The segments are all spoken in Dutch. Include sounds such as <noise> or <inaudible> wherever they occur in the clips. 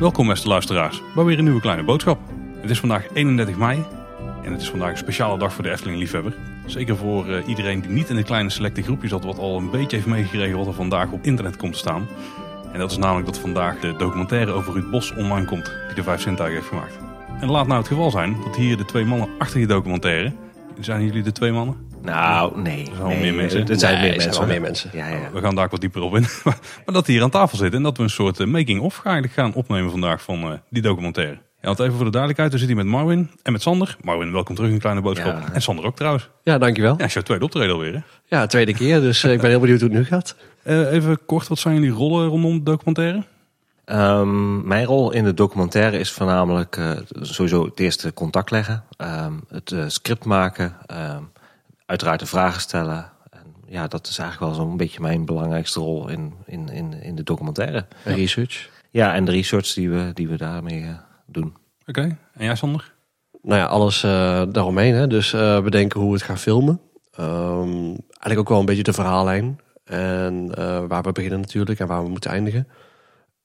Welkom beste luisteraars bij weer een nieuwe kleine boodschap. Het is vandaag 31 mei en het is vandaag een speciale dag voor de Efteling liefhebber. Zeker voor uh, iedereen die niet in de kleine selecte groepje zat wat al een beetje heeft meegekregen wat er vandaag op internet komt te staan. En dat is namelijk dat vandaag de documentaire over Ruud Bos online komt die de Vijf Zintuigen heeft gemaakt. En laat nou het geval zijn dat hier de twee mannen achter die documentaire, zijn jullie de twee mannen? Nou, nee. Er zijn wel meer mensen. Er zijn Nee, meer zijn mensen. wel meer mensen. Ja, ja. We gaan daar wat dieper op in. <laughs> maar dat die hier aan tafel zitten en dat we een soort eh, making-of eigenlijk gaan opnemen vandaag van eh, die documentaire. Ja, want even voor de duidelijkheid, we zitten hier met Marwin en met Sander. Marwin, welkom terug in Kleine Boodschap. Ja. En Sander ook trouwens. Ja, dankjewel. Ja, is jouw tweede optreden alweer hè? Ja, tweede keer, dus eh, ik ben heel benieuwd hoe het nu gaat. Eh, even kort, wat zijn jullie rollen rondom de documentaire? Ehm, mijn rol in de documentaire is voornamelijk eh, sowieso het eerste contact leggen, ehm, het eh, script maken, ehm, uiteraard de vragen stellen. En ja, dat is eigenlijk wel zo'n beetje mijn belangrijkste rol in, in, in, in de documentaire. En Research. Ja, en de research die we, die we daarmee eh, doen. Oké, en jij Sander? Nou ja, alles eh, daaromheen. Hè. Dus eh, bedenken hoe we het gaan filmen. Ehm, eigenlijk ook wel een beetje de verhaallijn. En eh, waar we beginnen natuurlijk en waar we moeten eindigen.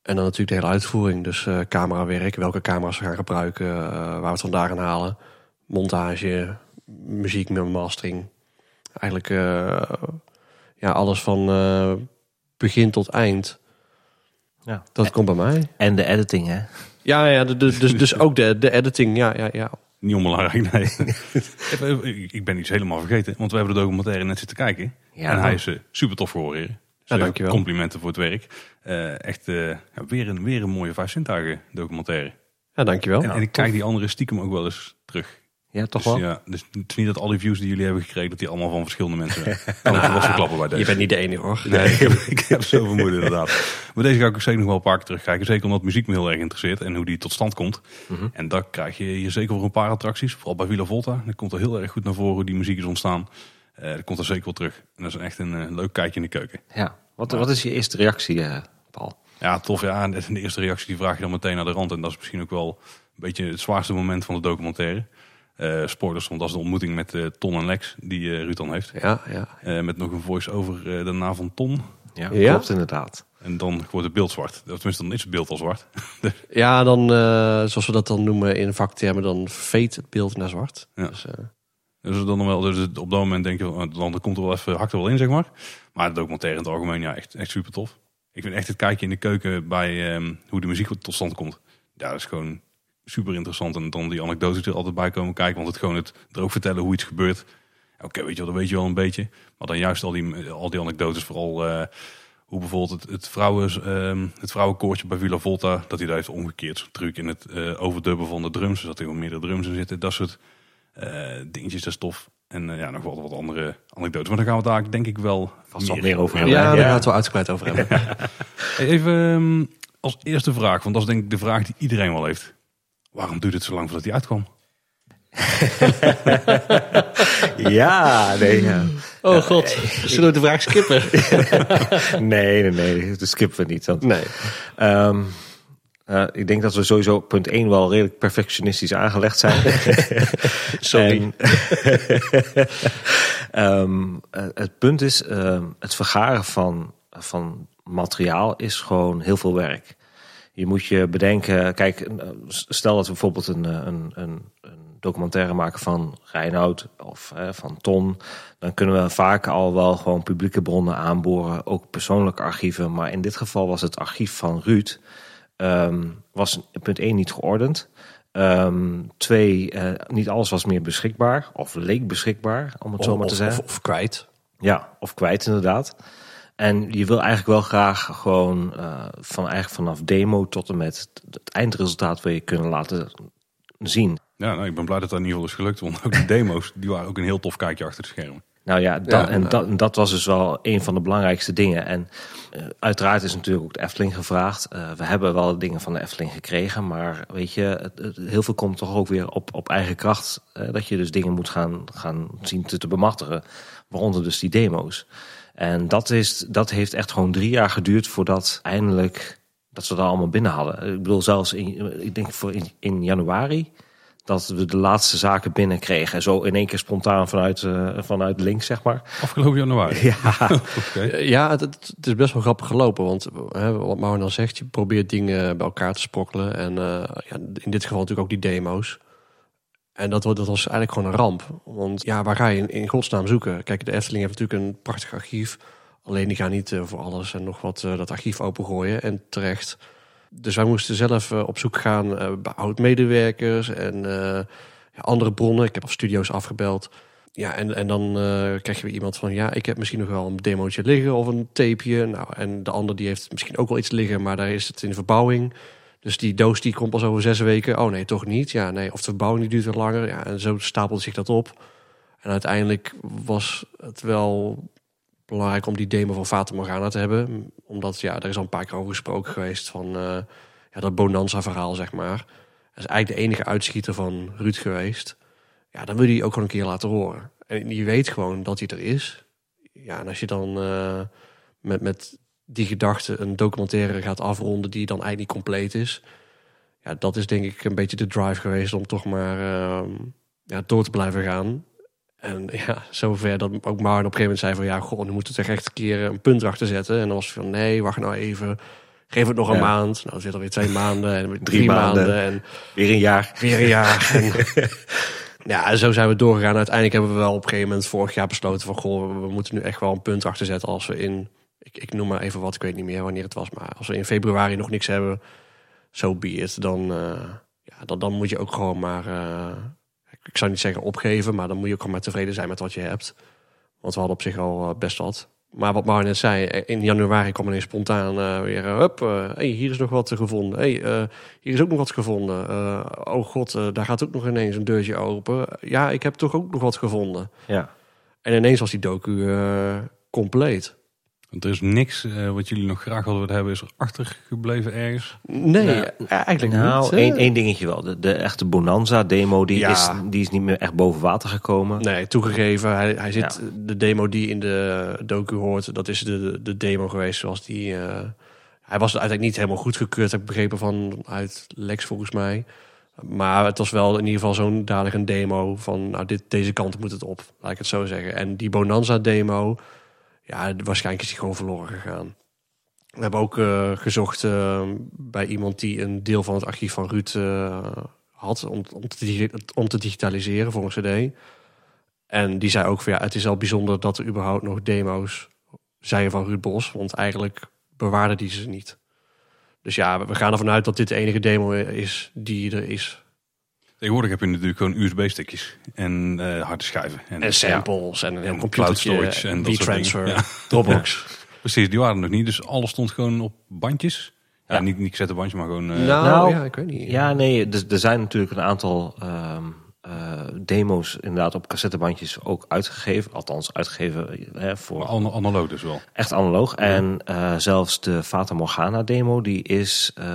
En dan natuurlijk de hele uitvoering. Dus eh camerawerk, welke camera's we gaan gebruiken, waar we het vandaan gaan halen. Montage, muziek met mastering. Eigenlijk eh, ja, alles van eh, begin tot eind. Ja. Dat komt bij mij. En de editing, hè? Ja, ja de- de- dus, dus ook de, de editing. Ja, ja, ja. Niet onbelangrijk, nee. <laughs> Ik- ben iets helemaal vergeten, want we hebben de documentaire net zitten kijken. Ja. En hij is eh, super tof geworden. Dus Ja, dankjewel. Complimenten voor het werk. Eh, echt eh, weer, een, weer een mooie Vijf Zintuigen documentaire. Ja, dankjewel. en, en ik kijk die andere stiekem ook wel eens terug. Ja, toch Dus, wel? ja, dus het is niet dat al die views die jullie hebben gekregen, dat die allemaal van verschillende mensen zijn. <laughs> Kan ik wel verklappen bij deze. Je bent niet de enige hoor. Nee, <laughs> ik heb, ik heb zo vermoeden inderdaad. Maar deze ga ik ook zeker nog wel een paar keer terugkijken. Zeker omdat muziek me heel erg interesseert en hoe die tot stand komt. Mhm. En daar krijg je hier zeker voor een paar attracties. Vooral bij Villa Volta. Dan komt er heel erg goed naar voren hoe die muziek is ontstaan. Eh dat komt er zeker wel terug. En dat is echt een eh, leuk kijkje in de keuken. Ja. Wat, wat is je eerste reactie, eh, Paul? Ja, tof. Ja, en de eerste reactie die vraag je dan meteen naar de rand. En dat is misschien ook wel een beetje het zwaarste moment van de documentaire. Eh spoilers, want dat is de ontmoeting met eh, Ton en Lex die eh Ruud dan heeft. Ja, ja. Eh, met nog een voice-over eh, daarna van Ton. Ja, Ja? klopt inderdaad. En dan wordt het beeld zwart. Of Tenminste, dan is het beeld al zwart. <laughs> ja, dan, eh, zoals we dat dan noemen in vaktermen, dan veet het beeld naar zwart. Ja. Dus, eh, Dus, dan nog wel, dus op dat moment denk je, oh, dan komt er wel even, hakt er wel in, zeg maar. Maar de documentaire in het algemeen, ja, echt, echt super tof. Ik vind echt het kijkje in de keuken bij ehm, hoe de muziek tot stand komt. Ja, dat is gewoon super interessant. En dan die anekdotes er altijd bij komen kijken. Want het gewoon het er ook vertellen hoe iets gebeurt. Oké, weet je wel, dat weet je wel een beetje. Maar dan juist al die, al die anekdotes, vooral eh, hoe bijvoorbeeld het, het, vrouwen, ehm, het vrouwenkoortje bij Villa Volta, dat hij daar heeft omgekeerd. Zo'n truc in het eh, overdubben van de drums. Dus dat er meerdere drums in zitten. Dat soort eh, dingetjes, dat is tof. En ja, nog wel wat andere anekdotes. Maar daar gaan we daar denk ik wel Vast wel meer over ja, hebben. daar Ja. gaan we het wel uitgebreid over hebben. <laughs> Even ehm, als eerste vraag, want dat is denk ik de vraag die iedereen wel heeft. Waarom duurt het zo lang voordat hij uitkwam? <laughs> Ja, nee, ja. Oh god, zullen we de vraag skippen? <laughs> nee, nee, nee, dat skippen we niet. Want, Nee. ehm, eh, ik denk dat we sowieso op punt 1 wel redelijk perfectionistisch aangelegd zijn. <laughs> Sorry. En, ehm, eh, het punt is, ehm, het vergaren van, van materiaal is gewoon heel veel werk. Je moet je bedenken, kijk, stel dat we bijvoorbeeld een, eh, een, een, een documentaire maken van Reinoud of eh, van Ton. Dan kunnen we vaak al wel gewoon publieke bronnen aanboren, ook persoonlijke archieven. Maar in dit geval was het archief van Ruud, ehm, was punt 1 niet geordend. Ehm, twee, eh, niet alles was meer beschikbaar, of leek beschikbaar, om het zo maar te Of, zeggen. of, of kwijt. Ja, of kwijt inderdaad. En je wil eigenlijk wel graag gewoon eh, van eigenlijk vanaf demo tot en met het eindresultaat wil je kunnen laten zien. Ja, nou, ik ben blij dat dat in ieder geval is gelukt. Want ook de demo's, die waren ook een heel tof kijkje achter de schermen. Nou ja, dat, Ja, en, dat, en dat was dus wel een van de belangrijkste dingen. En eh, uiteraard is natuurlijk ook de Efteling gevraagd. Eh, we hebben wel dingen van de Efteling gekregen, maar weet je, het, het- heel veel komt toch ook weer op, op eigen kracht. eh, dat je dus dingen moet gaan, gaan zien te, te bemachtigen. Waaronder dus die demo's. En dat, is, dat heeft echt gewoon drie jaar geduurd voordat eindelijk dat ze dat allemaal binnen hadden. Ik bedoel, zelfs in, ik denk voor in, in januari dat we de laatste zaken binnenkregen. Zo in één keer spontaan vanuit, uh, vanuit links, zeg maar. Afgelopen januari? Ja. <laughs> Oké. Ja, het, het is best wel grappig gelopen. Want hè, wat Mauro dan zegt, je probeert dingen bij elkaar te sprokkelen. En eh, ja, in dit geval natuurlijk ook die demo's. En dat, wa- dat was eigenlijk gewoon een ramp. Want ja, waar ga je in, godsnaam zoeken? Kijk, de Efteling heeft natuurlijk een prachtig archief. Alleen die gaan niet eh, voor alles en nog wat eh, dat archief opengooien. En terecht. Dus wij moesten zelf eh, op zoek gaan bij oud-medewerkers en ja, andere bronnen. Ik heb al studio's afgebeld. Ja, en, en dan krijg je weer iemand van... ja, ik heb misschien nog wel een demootje liggen of een tapeje. Nou, en de ander die heeft misschien ook wel iets liggen... maar daar is het in verbouwing. Dus die doos die komt pas over zes weken. Oh nee, toch niet. Ja, nee. Of de verbouwing die duurt weer langer. Ja, en zo stapelt zich dat op. En uiteindelijk was het wel belangrijk om die demo van Fata Morgana te hebben. Omdat, ja, er is al een paar keer over gesproken geweest... van eh, ja, dat Bonanza-verhaal, zeg maar. Dat is eigenlijk de enige uitschieter van Ruud geweest. Ja, dan wil je ook gewoon een keer laten horen. En je weet gewoon dat hij er is. Ja, en als je dan eh, met, met die gedachte een documentaire gaat afronden die dan eigenlijk niet compleet is. Ja, dat is denk ik een beetje de drive geweest om toch maar ehm, ja, door te blijven gaan. En <laughs> ja, zover dat ook Marn op een gegeven moment zei van ja, goh, nu moeten we er echt een keer een punt achter zetten. En dan was van nee, wacht nou even. Geef het nog een Ja. maand. Nou, zit er weer twee maanden en weer <laughs> drie, Drie maanden. maanden. En Weer een jaar. weer een jaar. <laughs> En, ja, en zo zijn we doorgegaan. Uiteindelijk hebben we wel op een gegeven moment vorig jaar besloten van... goh, we moeten nu echt wel een punt achter zetten als we in... Ik, ik noem maar even wat, ik weet niet meer wanneer het was... maar als we in februari nog niks hebben, zo be it. Dan, eh, ja, dan, dan moet je ook gewoon maar... eh, ik zou niet zeggen opgeven, maar dan moet je ook gewoon maar tevreden zijn met wat je hebt. Want we hadden op zich al eh, best wat. Maar wat Mar net zei, in januari kwam ineens spontaan weer... hup, hey, hier is nog wat gevonden. Hey, hier is ook nog wat gevonden. Oh god, daar gaat ook nog ineens een deurtje open. Ja, ik heb toch ook nog wat gevonden. Ja. En ineens was die docu compleet. Want er is niks eh, wat jullie nog graag hadden willen hebben, is er achtergebleven ergens. Nee, Nou, eh, eigenlijk Nou, niet. één, één dingetje wel. De, de echte Bonanza-demo, die, Ja. is, die is niet meer echt boven water gekomen. Nee, toegegeven. Hij, hij zit, De demo die in de docu hoort, dat is de, de demo geweest zoals die... eh, hij was uiteindelijk niet helemaal goedgekeurd, heb ik begrepen van uit Lex volgens mij. Maar het was wel in ieder geval zo'n danig een demo van... nou, dit, deze kant moet het op, laat ik het zo zeggen. En die Bonanza-demo, ja, waarschijnlijk is die gewoon verloren gegaan. We hebben ook eh, gezocht eh, bij iemand die een deel van het archief van Ruud eh, had... Om, om, te, om te digitaliseren voor een cd. En die zei ook van ja, het is al bijzonder dat er überhaupt nog demo's zijn van Ruud Bos. Want eigenlijk bewaarde die ze niet. Dus ja, we gaan ervan uit dat dit de enige demo is die er is. Tegenwoordig heb je natuurlijk gewoon USB-stickjes en eh harde schijven. En samples en een heel computertje. cloud storage en soort transfer dingen. Ja. Dropbox. <laughs> Precies, die waren er nog niet. Dus alles stond gewoon op bandjes. Ja, Ja. niet, niet gezette bandjes, maar gewoon... eh, nou, Nou, ja, ik weet niet. Ja, nee, dus er zijn natuurlijk een aantal ehm, eh, demo's inderdaad op cassettebandjes ook uitgegeven. Althans, uitgegeven hè, voor maar ana- analoog dus wel. echt analoog. En eh, zelfs de Fata Morgana demo, die is... eh,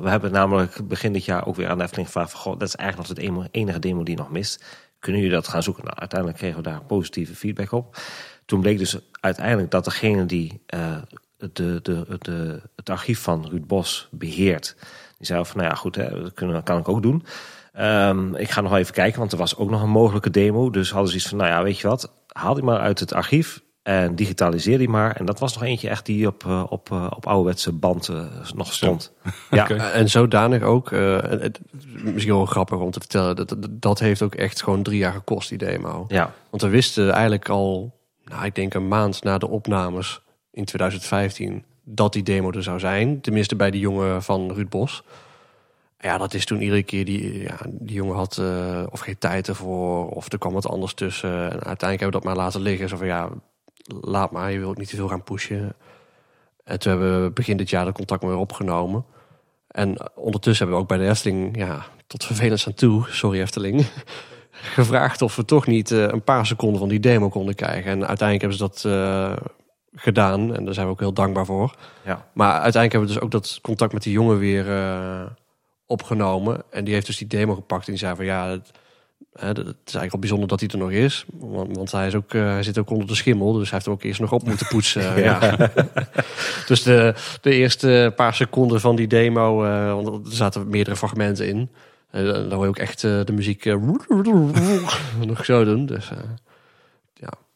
we hebben namelijk begin dit jaar ook weer aan de Efteling gevraagd... Van, goh, dat is eigenlijk nog het ene- enige demo die nog mist. Kunnen jullie dat gaan zoeken? Nou, uiteindelijk kregen we daar positieve feedback op. Toen bleek dus uiteindelijk dat degene die eh, de, de, de, het archief van Ruud Bos beheert... die zei van, nou ja, goed, hè, dat kunnen, kan ik ook doen... Ehm, ik ga nog even kijken, want er was ook nog een mogelijke demo. Dus hadden ze iets van, nou ja, weet je wat, haal die maar uit het archief en digitaliseer die maar. En dat was nog eentje echt die op, eh, op, eh, op ouderwetse band eh, nog stond. <laughs> Ja, En zodanig ook, eh, het, misschien wel grappig om te vertellen, dat, dat, dat heeft ook echt gewoon drie jaar gekost, die demo. ja, Want we wisten eigenlijk al, nou, ik denk een maand na de opnames in 2015, dat die demo er zou zijn. Tenminste bij die jongen van Ruud Bos. Ja, dat is toen iedere keer die, ja, die jongen had eh, of geen tijd ervoor, of er kwam wat anders tussen. En uiteindelijk hebben we dat maar laten liggen. Zo van ja, laat maar, je wilt niet te veel gaan pushen. En toen hebben we begin dit jaar de contact weer opgenomen. En ondertussen hebben we ook bij de Efteling, ja, tot vervelend aan toe, sorry Efteling, <laughs> gevraagd of we toch niet eh, een paar seconden van die demo konden krijgen. En uiteindelijk hebben ze dat eh, gedaan en daar zijn we ook heel dankbaar voor. ja. Maar uiteindelijk hebben we dus ook dat contact met die jongen weer opgenomen. En die heeft dus die demo gepakt en die zei van ja, het, is eigenlijk al bijzonder dat hij er nog is. Want, want hij, is ook, eh, hij zit ook onder de schimmel, dus hij heeft hem ook eerst nog op moeten poetsen. <laughs> ja. <laughs> dus de, de eerste paar seconden van die demo, eh, want er zaten meerdere fragmenten in. Eh, dan hoor je ook echt de muziek <laughs> nog zo doen. Dus,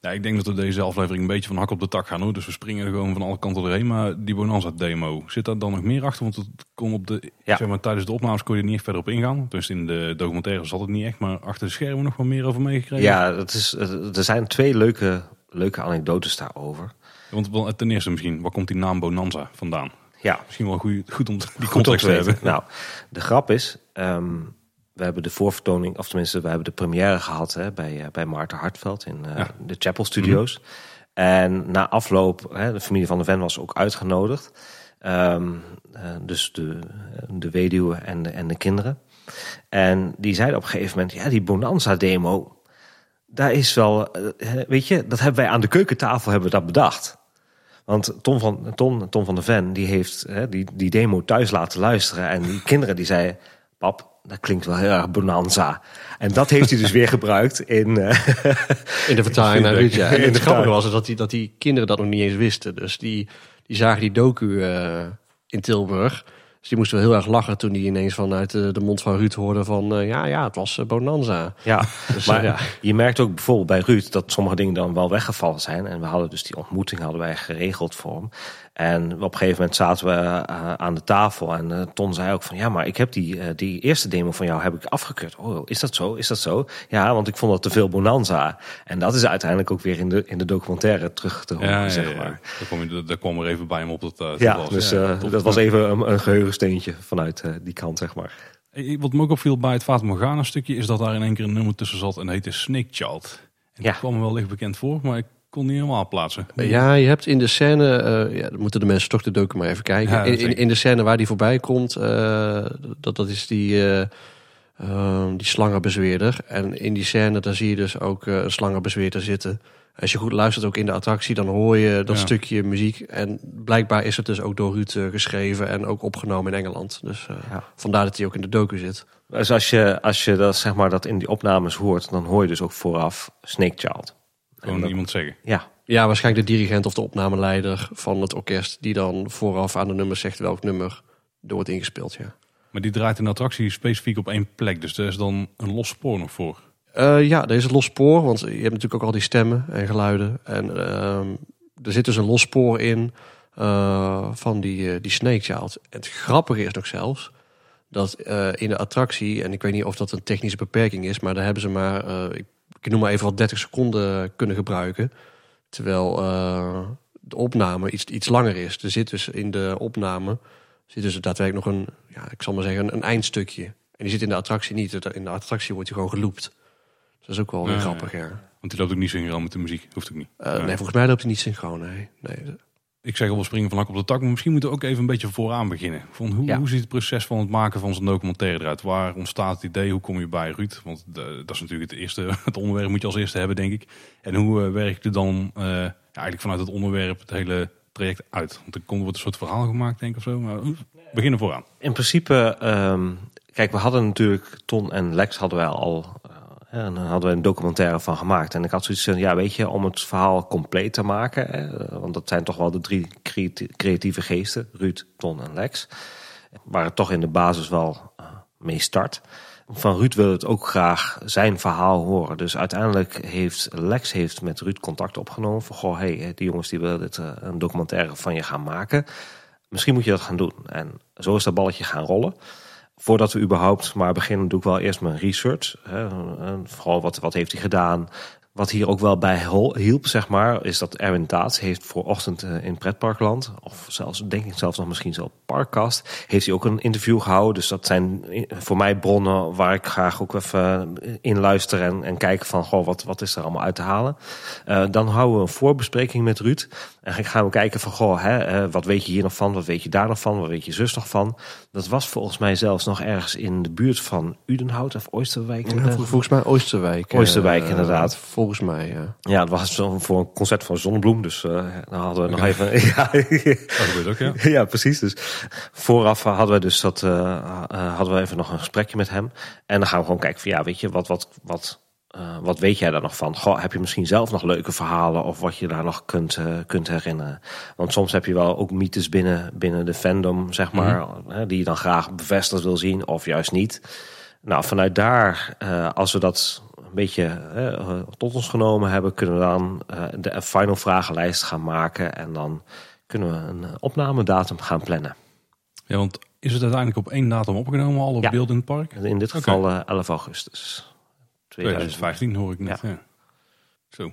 Ja, ik denk dat we deze aflevering een beetje van hak op de tak gaan hoor. Dus we springen er gewoon van alle kanten doorheen. Maar die Bonanza demo, zit daar dan nog meer achter? Want het kon op de, Ja. zeg maar, tijdens de opnames kon je er niet echt verder op ingaan. Dus in de documentaire zat het niet echt. Maar achter de schermen nog wel meer over meegekregen. Ja, het is, er zijn twee leuke, leuke anekdotes daarover. Want wel, ten eerste misschien, waar komt die naam Bonanza vandaan? Ja, Misschien wel goed, goed om die Goed context te hebben. Nou, de grap is, ehm, we hebben de voorvertoning, of tenminste, we hebben de première gehad hè, bij, eh, bij Maarten Hartveld in eh, Ja. de Chapel Studios. En na afloop, hè, de familie van de Ven was ook uitgenodigd. Ehm, eh, dus de, de weduwe en de, en de kinderen. En die zeiden op een gegeven moment, ja, die Bonanza-demo, daar is wel, weet je, dat hebben wij aan de keukentafel hebben we dat bedacht. Want Tom van, Tom, Tom van der Ven die heeft hè, die, die demo thuis laten luisteren. En die kinderen die zeiden: Pap, dat klinkt wel heel erg bonanza. En dat heeft hij dus weer gebruikt in. eh, <laughs> in de vertaling naar Ruud, ja. En In de het grappige was dat die, dat die kinderen dat nog niet eens wisten. Dus die, die zagen die docu eh, in Tilburg. Dus die moesten wel heel erg lachen toen die ineens vanuit de, de mond van Ruud hoorden van... eh, ja, ja, het was eh, Bonanza. ja, <laughs> Dus, maar eh, ja. je merkt ook bijvoorbeeld bij Ruud dat sommige dingen dan wel weggevallen zijn. En we hadden dus die ontmoeting hadden wij geregeld voor hem. En op een gegeven moment zaten we eh, aan de tafel en eh, Ton zei ook van ja, maar ik heb die, eh, die eerste demo van jou heb ik afgekeurd. Oh, is dat zo? Is dat zo? Ja, want ik vond dat te veel bonanza. En dat is uiteindelijk ook weer in de, in de documentaire terug te horen, Ja, zeg ja. maar. Daar, je, daar kwam er even bij hem op. Dat, uh, Ja, dus dat was even een, een geheugensteentje vanuit eh, die kant, zeg maar. Wat me ook opviel bij het Fata Morgana stukje is dat daar in één keer een nummer tussen zat en heette Snake Child. En Ja. dat kwam me wel licht bekend voor, maar ik kon niet helemaal plaatsen. Ja, je hebt in de scène, eh, ja, dan moeten de mensen toch de docu maar even kijken. Ja, in, in, de scène waar die voorbij komt, eh, dat, dat is die, eh eh, die slangenbezweerder. En in die scène, daar zie je dus ook eh, een slangenbezweerder zitten. Als je goed luistert ook in de attractie, dan hoor je dat Ja. stukje muziek. En blijkbaar is het dus ook door Ruud eh, geschreven en ook opgenomen in Engeland. Dus eh, Ja. vandaar dat hij ook in de docu zit. Dus als je, als je dat, zeg maar, dat in die opnames hoort, dan hoor je dus ook vooraf Snake Child. Gewoon dat- iemand zeggen. Ja, Ja, waarschijnlijk de dirigent of de opnameleider van het orkest... die dan vooraf aan de nummers zegt welk nummer er wordt ingespeeld, ja. Maar die draait de attractie specifiek op één plek. Dus er is dan een los spoor nog voor. Eh, ja, er is het los spoor, want je hebt natuurlijk ook al die stemmen en geluiden. En ehm, er zit dus een los spoor in eh, van die, eh, die Snake Child. En het grappige is nog zelfs dat eh, in de attractie, en ik weet niet of dat een technische beperking is, maar daar hebben ze maar, eh, ik, ik noem maar even wat 30 seconden kunnen gebruiken. Terwijl eh, de opname iets, iets langer is. Er zit dus in de opname zit dus daadwerkelijk nog een, ja, ik zal maar zeggen, een, een eindstukje. En die zit in de attractie niet. In de attractie wordt hij gewoon geloopt. Dus dat is ook wel weer Ja, grappig, ja. Want die loopt ook niet synchroon met de muziek. Hoeft ook niet. Eh. Nee, volgens mij loopt hij niet synchroon, nee. nee. Ik zeg al, we springen van hak op de tak. Maar misschien moeten we ook even een beetje vooraan beginnen. Van hoe, Ja. hoe ziet het proces van het maken van zo'n documentaire eruit? Waar ontstaat het idee? Hoe kom je bij Ruud? Want de- dat is natuurlijk het eerste. <laughs> Het onderwerp moet je als eerste hebben, denk ik. En hoe eh, werk je dan eh, ja, eigenlijk vanuit het onderwerp het hele traject uit? Want er komt wordt een soort verhaal gemaakt, denk ik of zo. Maar eh, beginnen vooraan. in principe, ehm, kijk, we hadden natuurlijk Ton en Lex hadden wij al, eh, en dan hadden we een documentaire van gemaakt. En ik had zoiets van, ja, weet je, om het verhaal compleet te maken, hè, want dat zijn toch wel de drie creati- creatieve geesten, Ruud, Ton en Lex, waar het toch in de basis wel eh, mee start. Van Ruud wil het ook graag zijn verhaal horen. Dus uiteindelijk heeft Lex heeft met Ruud contact opgenomen. Van goh, hey, die jongens die willen dit, eh, een documentaire van je gaan maken. Misschien moet je dat gaan doen. En zo is dat balletje gaan rollen. Voordat we überhaupt maar beginnen, doe ik wel eerst mijn research. Hè. Vooral wat, wat heeft hij gedaan? Wat hier ook wel bij hielp, zeg maar, is dat Erwin Taats heeft voor ochtend eh, in Pretparkland, of zelfs, denk ik zelfs nog misschien zo Parkkast, heeft hij ook een interview gehouden. Dus dat zijn i- voor mij bronnen waar ik graag ook even in luister en, en kijk van, goh, wat, wat is er allemaal uit te halen. Eh, dan houden we een voorbespreking met Ruud. En gaan we kijken van, goh, hè, eh, wat weet je hier nog van? Wat weet je daar nog van? Wat weet je zus nog van? Dat was volgens mij zelfs nog ergens in de buurt van Udenhout of Oosterwijk. Ja, volgens mij Oosterwijk. eh, Oosterwijk, inderdaad. Volgens mij, ja. Ja, het was zo voor een concert van Zonnebloem. Dus eh, dan hadden we nog even... <laughs> Ja, Dat gebeurt ook, ja. ja, precies. Dus vooraf hadden we dus dat, hadden we even nog een gesprekje met hem. En dan gaan we gewoon kijken van ja, weet je, wat, wat, wat, eh, wat weet jij daar nog van? Goh, heb je misschien zelf nog leuke verhalen of wat je daar nog kunt, eh, kunt herinneren? Want soms heb je wel ook mythes binnen, binnen de fandom, zeg maar, hè, die je dan graag bevestigd wil zien of juist niet. Nou, vanuit daar, eh, als we dat een beetje tot ons genomen hebben, kunnen we dan de final vragenlijst gaan maken. En dan kunnen we een opnamedatum gaan plannen. Ja, want is het uiteindelijk op één datum opgenomen, Ja. beelden in het park? In dit geval eh, 11 augustus 2000. 2015 hoor ik net. Ja. Zo.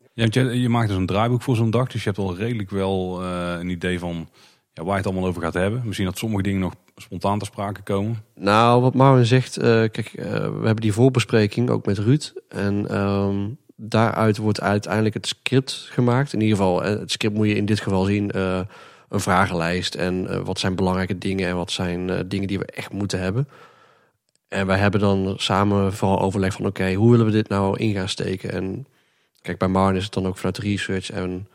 Ja, want je, je maakt dus een draaiboek voor zo'n dag, dus je hebt al redelijk wel eh, een idee van ja, waar je het allemaal over gaat hebben. Misschien dat sommige dingen nog spontaan ter sprake komen. Nou, wat Marvin zegt, eh, kijk, eh, we hebben die voorbespreking ook met Ruud. En ehm, daaruit wordt uiteindelijk het script gemaakt. In ieder geval, het script moet je in dit geval zien, eh, een vragenlijst. En wat zijn belangrijke dingen en wat zijn eh, dingen die we echt moeten hebben. En wij hebben dan samen vooral overleg van, oké, hoe willen we dit nou in gaan steken? En kijk, bij Marvin is het dan ook vanuit research en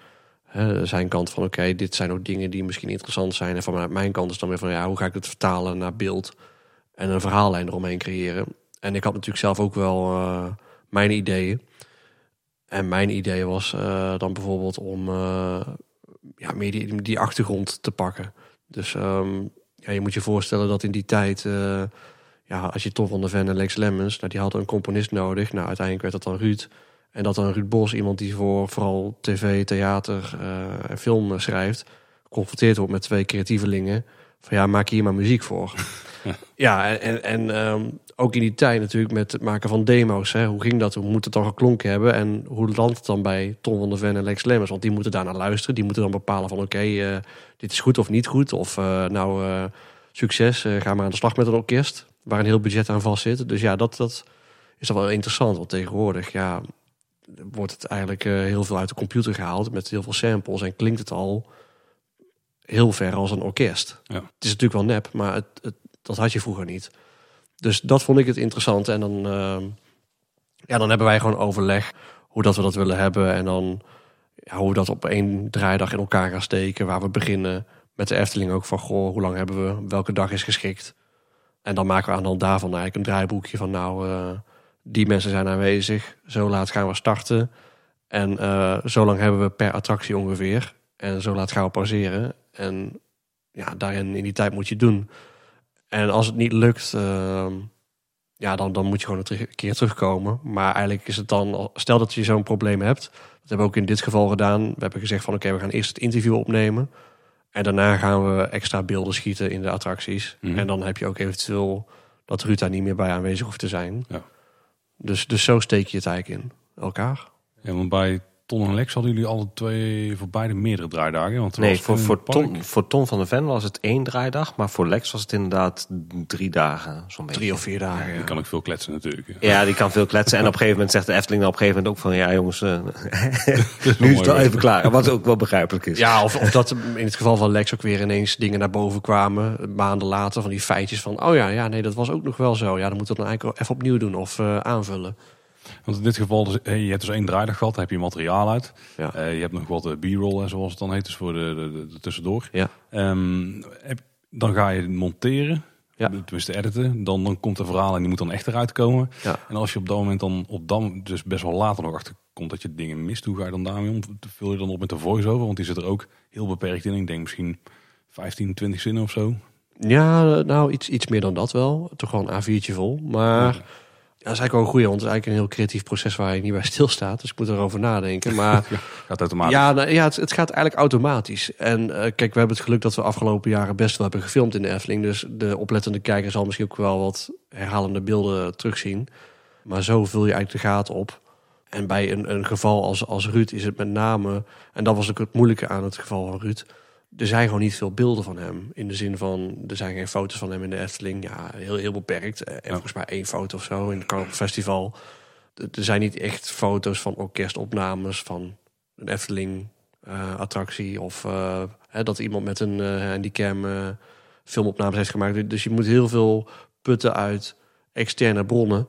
hè, zijn kant van, oké, dit zijn ook dingen die misschien interessant zijn. En vanuit mijn kant is dan weer van, ja, hoe ga ik het vertalen naar beeld? en een verhaallijn eromheen creëren. En ik had natuurlijk zelf ook wel eh, mijn ideeën. En mijn idee was eh, dan bijvoorbeeld om eh, ja, meer die, achtergrond te pakken. Dus ehm, ja, je moet je voorstellen dat in die tijd, ja, als je Tom van der Ven en Lex Lemmens, nou, die hadden een componist nodig. Nou, uiteindelijk werd dat dan Ruud. En dat dan Ruud Bos, iemand die voor vooral tv, theater eh, en film schrijft, geconfronteerd wordt met twee creatievelingen. Van ja, maak hier maar muziek voor. <laughs> Ja, en, en, en ehm, ook in die tijd natuurlijk met het maken van demo's. Hè. Hoe ging dat? Hoe moet het dan geklonken hebben? En hoe landt het dan bij Tom van der Ven en Lex Lemmers? Want die moeten daarnaar luisteren. Die moeten dan bepalen van oké, eh, dit is goed of niet goed. Of eh, nou, succes, ga maar aan de slag met een orkest. Waar een heel budget aan vast zit. Dus ja, dat, dat is dan wel interessant. Want tegenwoordig, ja, wordt het eigenlijk eh, heel veel uit de computer gehaald. Met heel veel samples. En klinkt het al heel ver als een orkest. Ja. Het is natuurlijk wel nep, maar het, het, dat had je vroeger niet. Dus dat vond ik het interessant. En dan, ehm, ja, dan hebben wij gewoon overleg hoe dat we dat willen hebben. En dan ja, hoe we dat op één draaidag in elkaar gaan steken. Waar we beginnen met de Efteling ook van... Goh, hoe lang hebben we? Welke dag is geschikt? En dan maken we aan de hand daarvan eigenlijk een draaiboekje van... Nou, eh, die mensen zijn aanwezig. Zo laat gaan we starten. En eh, zo lang hebben we per attractie ongeveer. En zo laat gaan we pauzeren. En ja, daarin in die tijd moet je het doen. En als het niet lukt, ehm, ja, dan, dan moet je gewoon een keer terugkomen. Maar eigenlijk is het dan, stel dat je zo'n probleem hebt. Dat hebben we ook in dit geval gedaan. We hebben gezegd van oké, we gaan eerst het interview opnemen. En daarna gaan we extra beelden schieten in de attracties. Mhm. En dan heb je ook eventueel dat Ruud daar niet meer bij aanwezig hoeft te zijn. Ja. Dus, dus zo steek je het eigenlijk in elkaar. Ja, want bij Ton en Lex hadden jullie alle twee voor beide meerdere draaidagen. Want Nee, voor, voor, Tom, voor Tom van der Ven was het één draaidag. Maar voor Lex was het inderdaad drie dagen. Zo'n beetje. Drie of vier dagen. Die ja. kan ik veel kletsen natuurlijk. Ja, die kan veel kletsen. En op een gegeven moment zegt de Efteling dan op een gegeven moment ook van... Ja jongens, eh, <laughs> nu is het wel even klaar. Wat ook wel begrijpelijk is. Ja, of, of dat in het geval van Lex ook weer ineens dingen naar boven kwamen. Maanden later van die feitjes van... Oh ja, ja nee, dat was ook nog wel zo. Ja, dan moeten we dan eigenlijk even opnieuw doen of eh, aanvullen. Want in dit geval, dus, hey, je hebt dus één draaidag gehad, daar heb je materiaal uit. Ja. Eh, je hebt nog wat eh, b-roll, zoals het dan heet, dus voor de, de, de- de tussendoor. Ja. Ehm, heb- dan ga je monteren, Ja. tenminste editen. Dan, dan komt er verhaal en die moet dan echt eruit komen. Ja. En als je op dat moment dan, op dan, dus best wel later nog achter komt dat je dingen mist, hoe ga je dan daarmee om? Vul je dan op met de voice-over? Want die zit er ook heel beperkt in. Ik denk misschien 15, 20 zinnen of zo. Ja, nou, iets, iets meer dan dat wel. Toch wel een A4'tje vol. Maar ja, dat is eigenlijk wel een goeie, want het is eigenlijk een heel creatief proces waar je niet bij <laughs> stilstaat. Dus ik moet erover nadenken. Maar <laughs> Gaat automatisch. ja, nou, ja het, het gaat eigenlijk automatisch. En eh, kijk, we hebben het geluk dat we afgelopen jaren best wel hebben gefilmd in de Efteling. Dus de oplettende kijker zal misschien ook wel wat herhalende beelden terugzien. Maar zo vul je eigenlijk de gaten op. En bij een, een geval als, als Ruud is het met name... En dat was ook het moeilijke aan het geval van Ruud. Er zijn gewoon niet veel beelden van hem. In de zin van, er zijn geen foto's van hem in de Efteling. Ja, heel, heel beperkt. Eh, En volgens mij één foto of zo in het Carnaval Festival. Er zijn niet echt foto's van orkestopnames van een Efteling eh, attractie. Of eh, hè, dat iemand met een handicam eh, filmopnames heeft gemaakt. Dus je moet heel veel putten uit externe bronnen.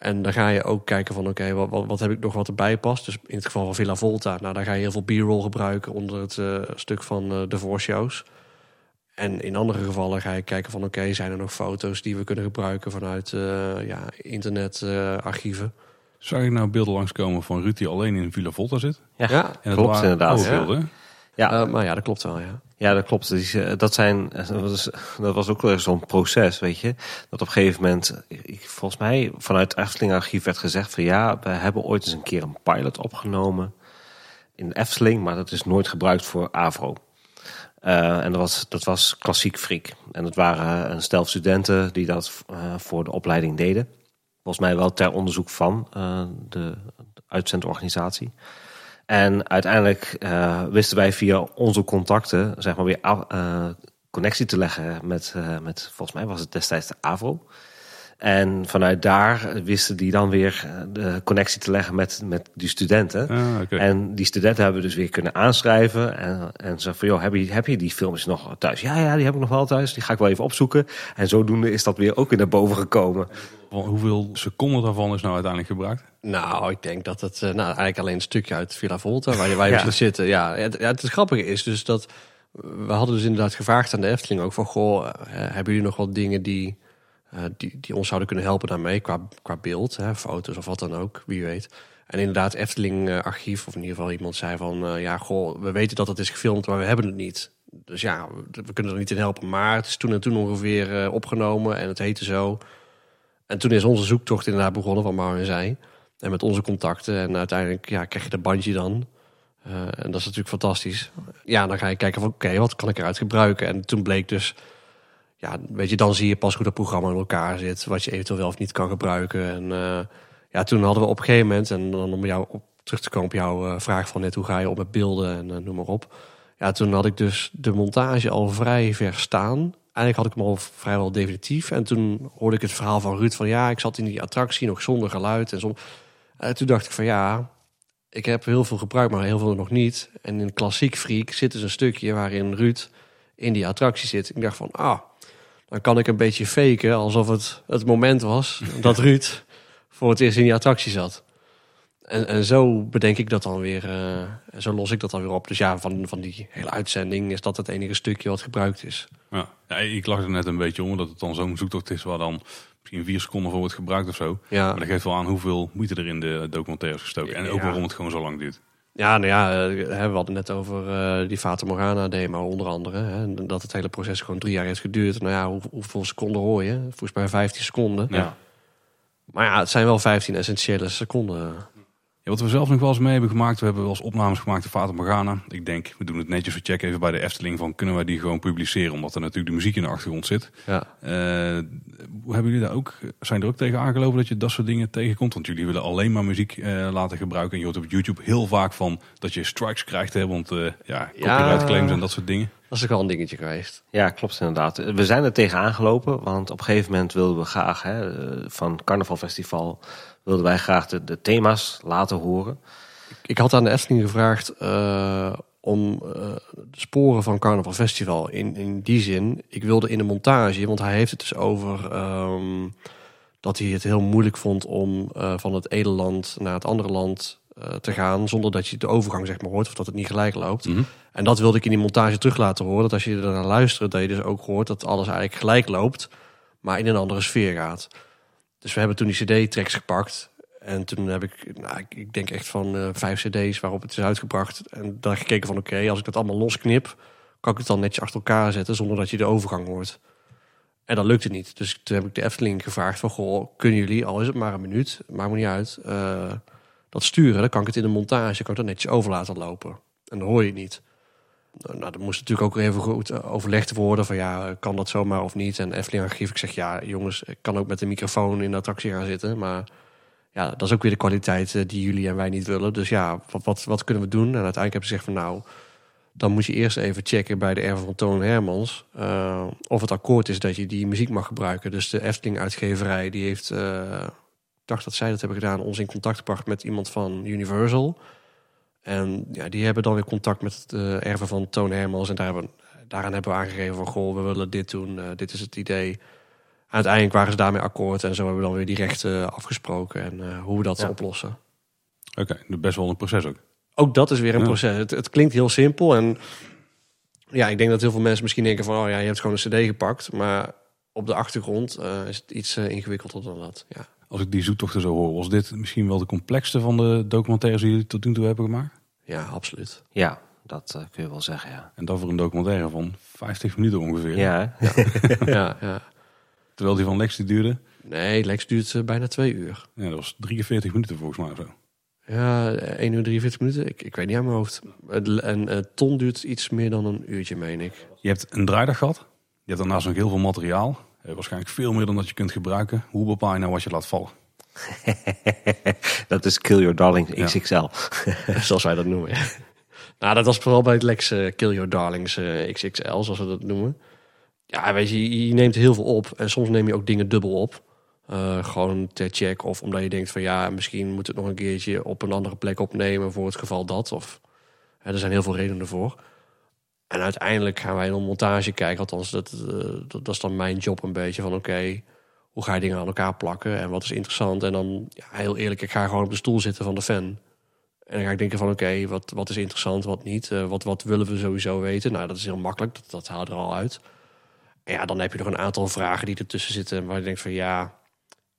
En dan ga je ook kijken van oké, wat, wat, wat heb ik nog wat erbij past. Dus in het geval van Villa Volta, nou daar ga je heel veel b-roll gebruiken onder het eh, stuk van eh, de voorshows. En in andere gevallen ga je kijken van oké, zijn er nog foto's die we kunnen gebruiken vanuit eh ja, internetarchieven. Zou je nou beelden langskomen van Ruud die alleen in Villa Volta zit? Ja, Ja, En het klopt waren inderdaad. Ja. Ja. Eh, maar ja, dat klopt wel, ja. Ja, dat klopt. Die, eh, Dat, zijn, dat, was, dat was ook wel zo'n proces, weet je. Dat op een gegeven moment, volgens mij vanuit het Efteling Archief werd gezegd van ja, we hebben ooit eens een keer een pilot opgenomen in Efteling, maar dat is nooit gebruikt voor Avro. Eh, en dat was, dat was klassiek friek. En dat waren een stel studenten die dat eh, voor de opleiding deden. Volgens mij wel ter onderzoek van eh, de uitzendorganisatie. En uiteindelijk eh, wisten wij via onze contacten, zeg maar weer eh, connectie te leggen met, eh, met, volgens mij was het destijds de AVRO. En vanuit daar wisten die dan weer eh, de connectie te leggen met, met die studenten. Ah, oké. En die studenten hebben we dus weer kunnen aanschrijven. En, en ze van, joh, heb je, heb je die filmpjes nog thuis? Ja, ja, die heb ik nog wel thuis. Die ga ik wel even opzoeken. En zodoende is dat weer ook weer naar boven gekomen. Van Hoeveel seconden daarvan is nou uiteindelijk gebruikt? Nou, ik denk dat het eh, nou, eigenlijk alleen een stukje uit Villa Volta waar je, waar je <laughs> Ja. zit zitten. Ja, het, het grappige is dus dat we hadden dus inderdaad gevraagd aan de Efteling ook van goh, eh, hebben jullie nog wat dingen die, eh, die, die ons zouden kunnen helpen daarmee qua, qua beeld, hè, foto's of wat dan ook, wie weet. En inderdaad, Efteling archief of in ieder geval iemand zei van eh, ja, goh, we weten dat het is gefilmd, maar we hebben het niet. Dus ja, we, kunnen er niet in helpen. Maar het is toen en toen ongeveer eh, opgenomen en het heette zo. En toen is onze zoektocht inderdaad begonnen van Mau en zij. En met onze contacten. En uiteindelijk ja, krijg je de bandje dan. En dat is natuurlijk fantastisch. Ja, dan ga je kijken van oké, wat kan ik eruit gebruiken? En toen bleek dus... Ja, weet je, dan zie je pas hoe dat programma in elkaar zit. Wat je eventueel wel of niet kan gebruiken. En eh, ja, toen hadden we op een gegeven moment... En dan om jou op terug te komen op jouw eh, vraag van net... Hoe ga je om met beelden en eh, noem maar op. Ja, toen had ik dus de montage al vrij ver staan. Eigenlijk had ik hem al vrijwel definitief. En toen hoorde ik het verhaal van Ruud van... Ja, ik zat in die attractie nog zonder geluid en zonder... En toen dacht ik van ja, ik heb heel veel gebruikt, maar heel veel nog niet. En in Klassiek Freak zit dus een stukje waarin Ruud in die attractie zit. Ik dacht van, ah, dan kan ik een beetje faken alsof het het moment was dat Ruud voor het eerst in die attractie zat. En, en zo bedenk ik dat dan weer, en zo los ik dat dan weer op. Dus ja, van, van die hele uitzending is dat het enige stukje wat gebruikt is. Ja. ja, ik lag er net een beetje om dat het dan zo'n zoektocht is waar dan misschien vier seconden voor wordt gebruikt of zo. Ja, Maar dat geeft wel aan hoeveel moeite er in de documentaire is gestoken. En ook Ja. waarom het gewoon zo lang duurt. Ja, nou ja, eh, we hadden net over eh, die Fata Morgana demo onder andere. Hè, en dat het hele proces gewoon drie jaar heeft geduurd. Nou ja, hoe, hoeveel seconden hoor je? Volgens mij 15 seconden. Ja. Maar ja, het zijn wel 15 essentiële seconden. Wat we zelf nog wel eens mee hebben gemaakt, we hebben wel eens opnames gemaakt van Fata Morgana. Ik denk, we doen het netjes, we checken even bij de Efteling van kunnen wij die gewoon publiceren, omdat er natuurlijk de muziek in de achtergrond zit. Ja. Eh, hebben jullie daar ook, zijn er ook tegen aangelopen dat je dat soort dingen tegenkomt? Want jullie willen alleen maar muziek eh, laten gebruiken. En je hoort op YouTube heel vaak van dat je strikes krijgt, hè, want eh ja, copyright claims en dat soort dingen. Dat is ook wel een dingetje geweest. Ja, klopt inderdaad. We zijn er tegen aangelopen, want op een gegeven moment wilden we graag hè, van Carnaval Festival wilden wij graag de, de thema's laten horen. Ik had aan de Efteling gevraagd eh, om eh, de sporen van Carnaval Festival. In, in die zin, ik wilde in de montage, want hij heeft het dus over ehm, dat hij het heel moeilijk vond om eh, van het ene land naar het andere land eh, te gaan. Zonder dat je de overgang zeg maar hoort of dat het niet gelijk loopt. Mhm. En dat wilde ik in die montage terug laten horen. Dat als je er naar luistert, dat je dus ook hoort dat alles eigenlijk gelijk loopt. Maar in een andere sfeer gaat. Dus we hebben toen die cd-tracks gepakt. En toen heb ik, nou, ik, denk echt van eh, vijf cd's waarop het is uitgebracht. En daar gekeken van oké, als ik dat allemaal losknip, kan ik het dan netjes achter elkaar zetten zonder dat je de overgang hoort. En dat lukte niet. Dus toen heb ik de Efteling gevraagd van goh, kunnen jullie, al is het maar een minuut, maakt me niet uit, eh, dat sturen. Dan kan ik het in de montage, kan ik dat netjes over laten lopen. En dan hoor je het niet. Nou, nou, dat moest natuurlijk ook even goed eh, overlegd worden van ja, kan dat zomaar of niet? En Efteling archief, ik zeg ja, jongens, ik kan ook met de microfoon in de attractie gaan zitten, maar ja, dat is ook weer de kwaliteit eh, die jullie en wij niet willen. Dus ja, wat, wat, kunnen we doen? En uiteindelijk hebben ze gezegd van nou, dan moet je eerst even checken bij de erven van Toon Hermans eh, of het akkoord is dat je die muziek mag gebruiken. Dus de Efteling uitgeverij die heeft, ik dacht dat zij dat hebben gedaan, ons in contact gebracht met iemand van Universal. En ja, die hebben dan weer contact met de erven van Toon Hermans. En daar hebben, daaraan hebben we aangegeven van goh, we willen dit doen, eh, dit is het idee. Uiteindelijk waren ze daarmee akkoord en zo hebben we dan weer die rechten afgesproken en eh, hoe we dat Ja. oplossen. Oké, best wel een proces ook. Ook dat is weer een Ja. proces. Het, het klinkt heel simpel en ja, ik denk dat heel veel mensen misschien denken van oh ja, je hebt gewoon een cd gepakt, maar op de achtergrond eh, is het iets eh, ingewikkelder dan dat. Ja. Als ik die zoektochten zo hoor, was dit misschien wel de complexste van de documentaires die jullie tot nu toe hebben gemaakt? ja, absoluut. Ja, Dat eh, kun je wel zeggen, ja. En dat voor een documentaire van 50 minuten ongeveer. Ja, hè? <laughs> ja, ja. Terwijl die van Lex die duurde, Nee, Lex duurt eh, bijna twee uur. ja, dat was 43 minuten volgens mij of zo. Ja, 1 uur 43 minuten. Ik, ik weet niet aan mijn hoofd. En eh, Ton duurt iets meer dan een uurtje, meen ik. Je hebt een draaidag gehad. Je hebt daarnaast nog heel veel materiaal. Eh, waarschijnlijk veel meer dan dat je kunt gebruiken. Hoe bepaal je nou wat je laat vallen? <laughs> dat is Kill Your Darling Ja. XXL. <laughs> zoals wij dat noemen. nou, dat was vooral bij het Lex eh, Kill Your Darlings eh, XXL, zoals we dat noemen. Ja, weet je, je neemt heel veel op. En soms neem je ook dingen dubbel op. Eh, gewoon ter check. Of omdat je denkt van ja, misschien moet het nog een keertje op een andere plek opnemen voor het geval dat. Of hè, er zijn heel veel redenen voor. En uiteindelijk gaan wij in een montage kijken. Althans, dat, eh, dat, dat is dan mijn job een beetje. Van oké, hoe ga je dingen aan elkaar plakken? En wat is interessant? En dan, ja, heel eerlijk, ik ga gewoon op de stoel zitten van de fan. En dan ga ik denken van oké, wat, wat is interessant, wat niet? Eh, wat, wat willen we sowieso weten? Nou, dat is heel makkelijk, dat, dat haalt er al uit. En ja, dan heb je nog een aantal vragen die ertussen zitten... waar je denkt van ja,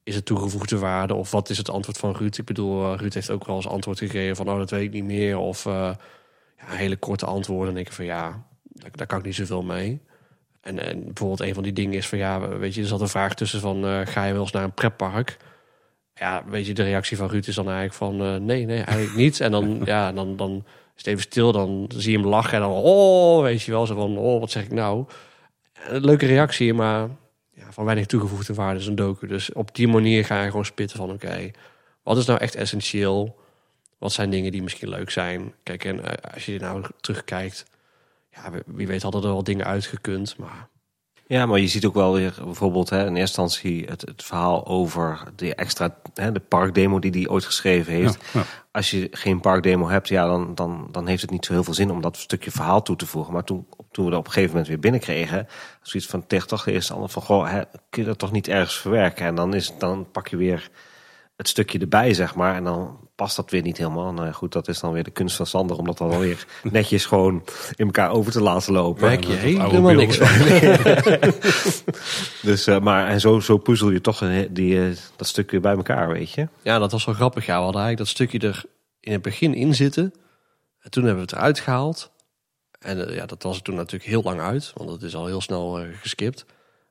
is het toegevoegde waarde? Of wat is het antwoord van Ruud? Ik bedoel, eh, Ruud heeft ook wel eens antwoord gegeven van... oh, dat weet ik niet meer. Of ja, hele korte antwoorden. Denk ik van ja, daar, daar kan ik niet zoveel mee. En, en bijvoorbeeld een van die dingen is van ja, weet je, er zat een vraag tussen van... eh, ga je wel eens naar een pretpark? Ja, weet je, de reactie van Ruud is dan eigenlijk van... eh, nee, nee, eigenlijk niet. En dan, <laughs> ja, dan, dan is het even stil, dan zie je hem lachen... en dan, oh, weet je wel, zo van, oh, wat zeg ik nou? Een leuke reactie, maar ja, van weinig toegevoegde waarde is een docu. Dus op die manier ga je gewoon spitten van, oké, wat is nou echt essentieel? Wat zijn dingen die misschien leuk zijn? Kijk, en eh, als je nou terugkijkt... Ja, wie- wie weet hadden er wel dingen uitgekund, maar... Ja, maar je ziet ook wel weer bijvoorbeeld hè, in eerste instantie het, het verhaal over de extra, hè, de parkdemo die hij ooit geschreven heeft. Ja, ja. Als je geen parkdemo hebt, ja, dan, dan, dan heeft het niet zo heel veel zin om dat stukje verhaal toe te voegen. Maar toen, toen we dat op een gegeven moment weer binnenkregen, zoiets van tegen toch de eerste ander van, goh, hè, kun je dat toch niet ergens verwerken? En dan, is, dan pak je weer het stukje erbij, zeg maar. En dan past dat weer niet helemaal. Nou goed, dat is dan weer de kunst van Sander om dat dan weer <laughs> netjes gewoon in elkaar over te laten lopen. Merk je dat helemaal niks. <laughs> Dus, eh, maar en zo, zo puzzel je toch een- die, eh, dat stuk weer bij elkaar, weet je. Ja, dat was wel grappig. Ja, we hadden eigenlijk dat stukje er in het begin in zitten. En toen hebben we het eruit gehaald. En eh, ja, dat was er toen natuurlijk heel lang uit. Want het is al heel snel geskipt.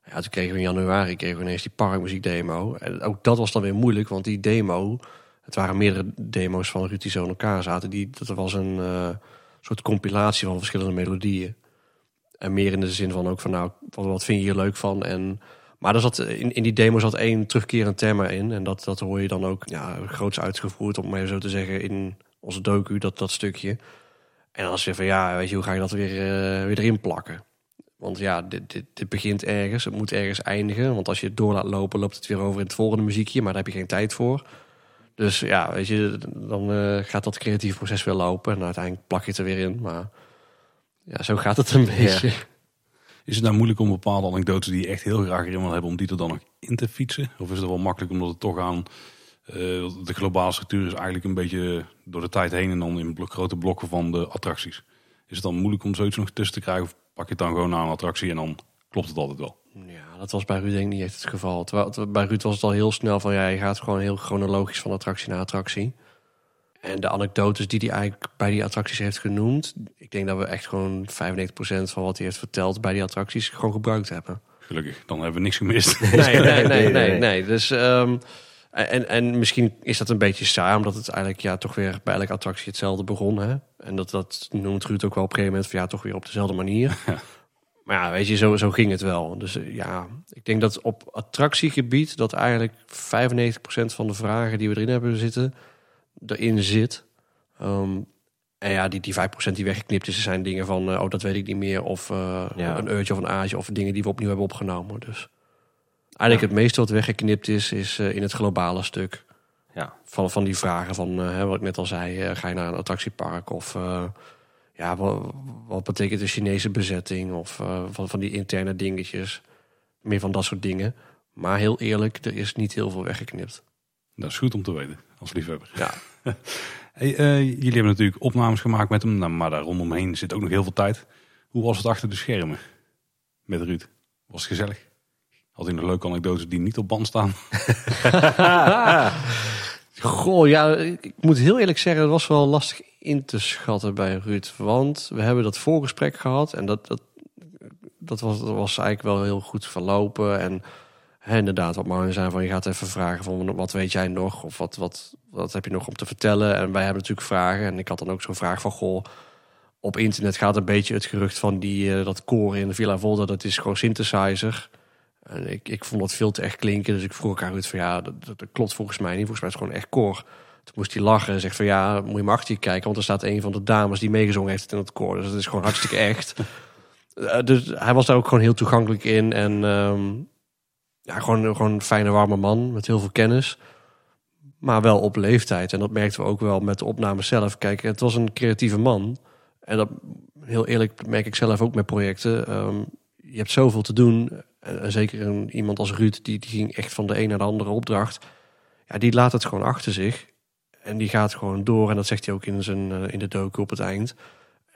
Ja, toen kregen we in januari kregen we ineens die parkmuziek demo. En ook dat was dan weer moeilijk. Want die demo, het waren meerdere demo's van Ruud die zo in elkaar zaten. Die, dat was een eh, soort compilatie van verschillende melodieën. En meer in de zin van ook van nou, wat, vind je hier leuk van? En maar er zat, in, in die demo zat één terugkerend thema in. En dat, dat hoor je dan ook ja, groots uitgevoerd, om maar zo te zeggen, in onze docu, dat, dat stukje. En dan is je van, ja, weet je, hoe ga je dat weer, eh, weer erin plakken? Want ja, dit, dit, dit begint ergens, het moet ergens eindigen. Want als je het door laat lopen, loopt het weer over in het volgende muziekje. Maar daar heb je geen tijd voor. Dus ja, weet je, dan eh, gaat dat creatieve proces weer lopen. En uiteindelijk plak je het er weer in. Maar ja, zo gaat het een beetje. Is het nou moeilijk om bepaalde anekdotes die je echt heel graag erin wil hebben, om die er dan nog in te fietsen? Of is het wel makkelijk omdat het toch aan eh, de globale structuur is eigenlijk een beetje door de tijd heen en dan in blok- grote blokken van de attracties? Is het dan moeilijk om zoiets nog tussen te krijgen? Of pak je het dan gewoon naar een attractie en dan klopt het altijd wel? Ja, dat was bij Ruud denk ik niet echt het geval. Terwijl bij Ruud was het al heel snel van ja, je gaat gewoon heel chronologisch van attractie naar attractie. En de anekdotes die hij eigenlijk bij die attracties heeft genoemd, ik denk dat we echt gewoon 95% van wat hij heeft verteld bij die attracties gewoon gebruikt hebben. Gelukkig, dan hebben we niks gemist. <laughs> Nee, nee, nee, nee, nee. nee. Dus ehm, en, en misschien is dat een beetje saai, omdat het eigenlijk ja, toch weer bij elke attractie hetzelfde begon. Hè? En dat, dat noemt Ruud ook wel op een gegeven moment van ja, toch weer op dezelfde manier. <laughs> Maar ja, weet je, zo, zo ging het wel. Dus eh, ja, ik denk dat op attractiegebied dat eigenlijk 95% van de vragen die we erin hebben zitten, erin zit. Ehm, en ja, die, die 5% die weggeknipt is, zijn dingen van, eh, oh, dat weet ik niet meer. Of eh, Ja. een eurtje of een aatje, of dingen die we opnieuw hebben opgenomen. Dus eigenlijk het meeste wat weggeknipt is, is in het globale stuk. Ja. Van, van die vragen van, hè, wat ik net al zei, ga je naar een attractiepark? Of ja, wat, wat betekent de Chinese bezetting? Of eh, van, van die interne dingetjes. Meer van dat soort dingen. Maar heel eerlijk, er is niet heel veel weggeknipt. Dat is goed om te weten, als liefhebber. Ja. <laughs> Hey, eh, jullie hebben natuurlijk opnames gemaakt met hem, nou, maar daar rondomheen zit ook nog heel veel tijd. Hoe was het achter de schermen met Ruud? Was het gezellig? Had hij nog leuke anekdotes die niet op band staan? <laughs> <laughs> Goh, ja, ik moet heel eerlijk zeggen, het was wel lastig in te schatten bij Ruud. Want we hebben dat voorgesprek gehad en dat, dat, dat, was, dat was eigenlijk wel heel goed verlopen. En hè, inderdaad, wat Marlon zei, van je gaat even vragen van wat weet jij nog? Of wat, wat, wat heb je nog om te vertellen? En wij hebben natuurlijk vragen. En ik had dan ook zo'n vraag van, goh, op internet gaat een beetje het gerucht van die, uh, dat koor in de Villa Volta, dat is gewoon synthesizer. En ik, ik vond dat veel te echt klinken. Dus ik vroeg haar uit van ja, dat, dat, klopt volgens mij niet. Volgens mij is het gewoon echt koor. Toen moest hij lachen en zegt van ja, moet je maar achter je kijken. Want er staat een van de dames die meegezongen heeft in het koor. Dus dat is gewoon hartstikke <laughs> echt. Uh, dus hij was daar ook gewoon heel toegankelijk in. En um, ja, gewoon, gewoon een fijne, warme man met heel veel kennis. Maar wel op leeftijd. En dat merkten we ook wel met de opname zelf. Kijk, het was een creatieve man. En dat, heel eerlijk, merk ik zelf ook met projecten. Um, je hebt zoveel te doen. En zeker een, iemand als Ruud, die, die ging echt van de een naar de andere opdracht. Ja, die laat het gewoon achter zich. En die gaat gewoon door. En dat zegt hij ook in, zijn, uh, in de docu op het eind.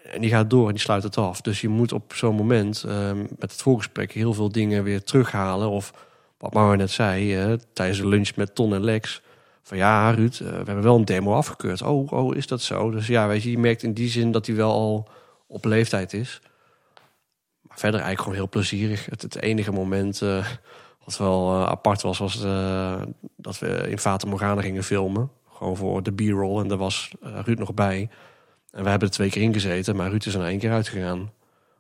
En die gaat door en die sluit het af. Dus je moet op zo'n moment uh, met het voorgesprek heel veel dingen weer terughalen. Of wat Mara net zei, uh, tijdens de lunch met Ton en Lex. Van ja, Ruud, we hebben wel een demo afgekeurd. Oh, oh, is dat zo? Dus ja, weet je, je merkt in die zin dat hij wel al op leeftijd is verder eigenlijk gewoon heel plezierig. Het, enige moment uh, wat wel apart was, was dat we in Fata Morgana gingen filmen. Gewoon voor de B-roll. En daar was Ruud nog bij. En we hebben er twee keer in gezeten, maar Ruud is er één keer uitgegaan.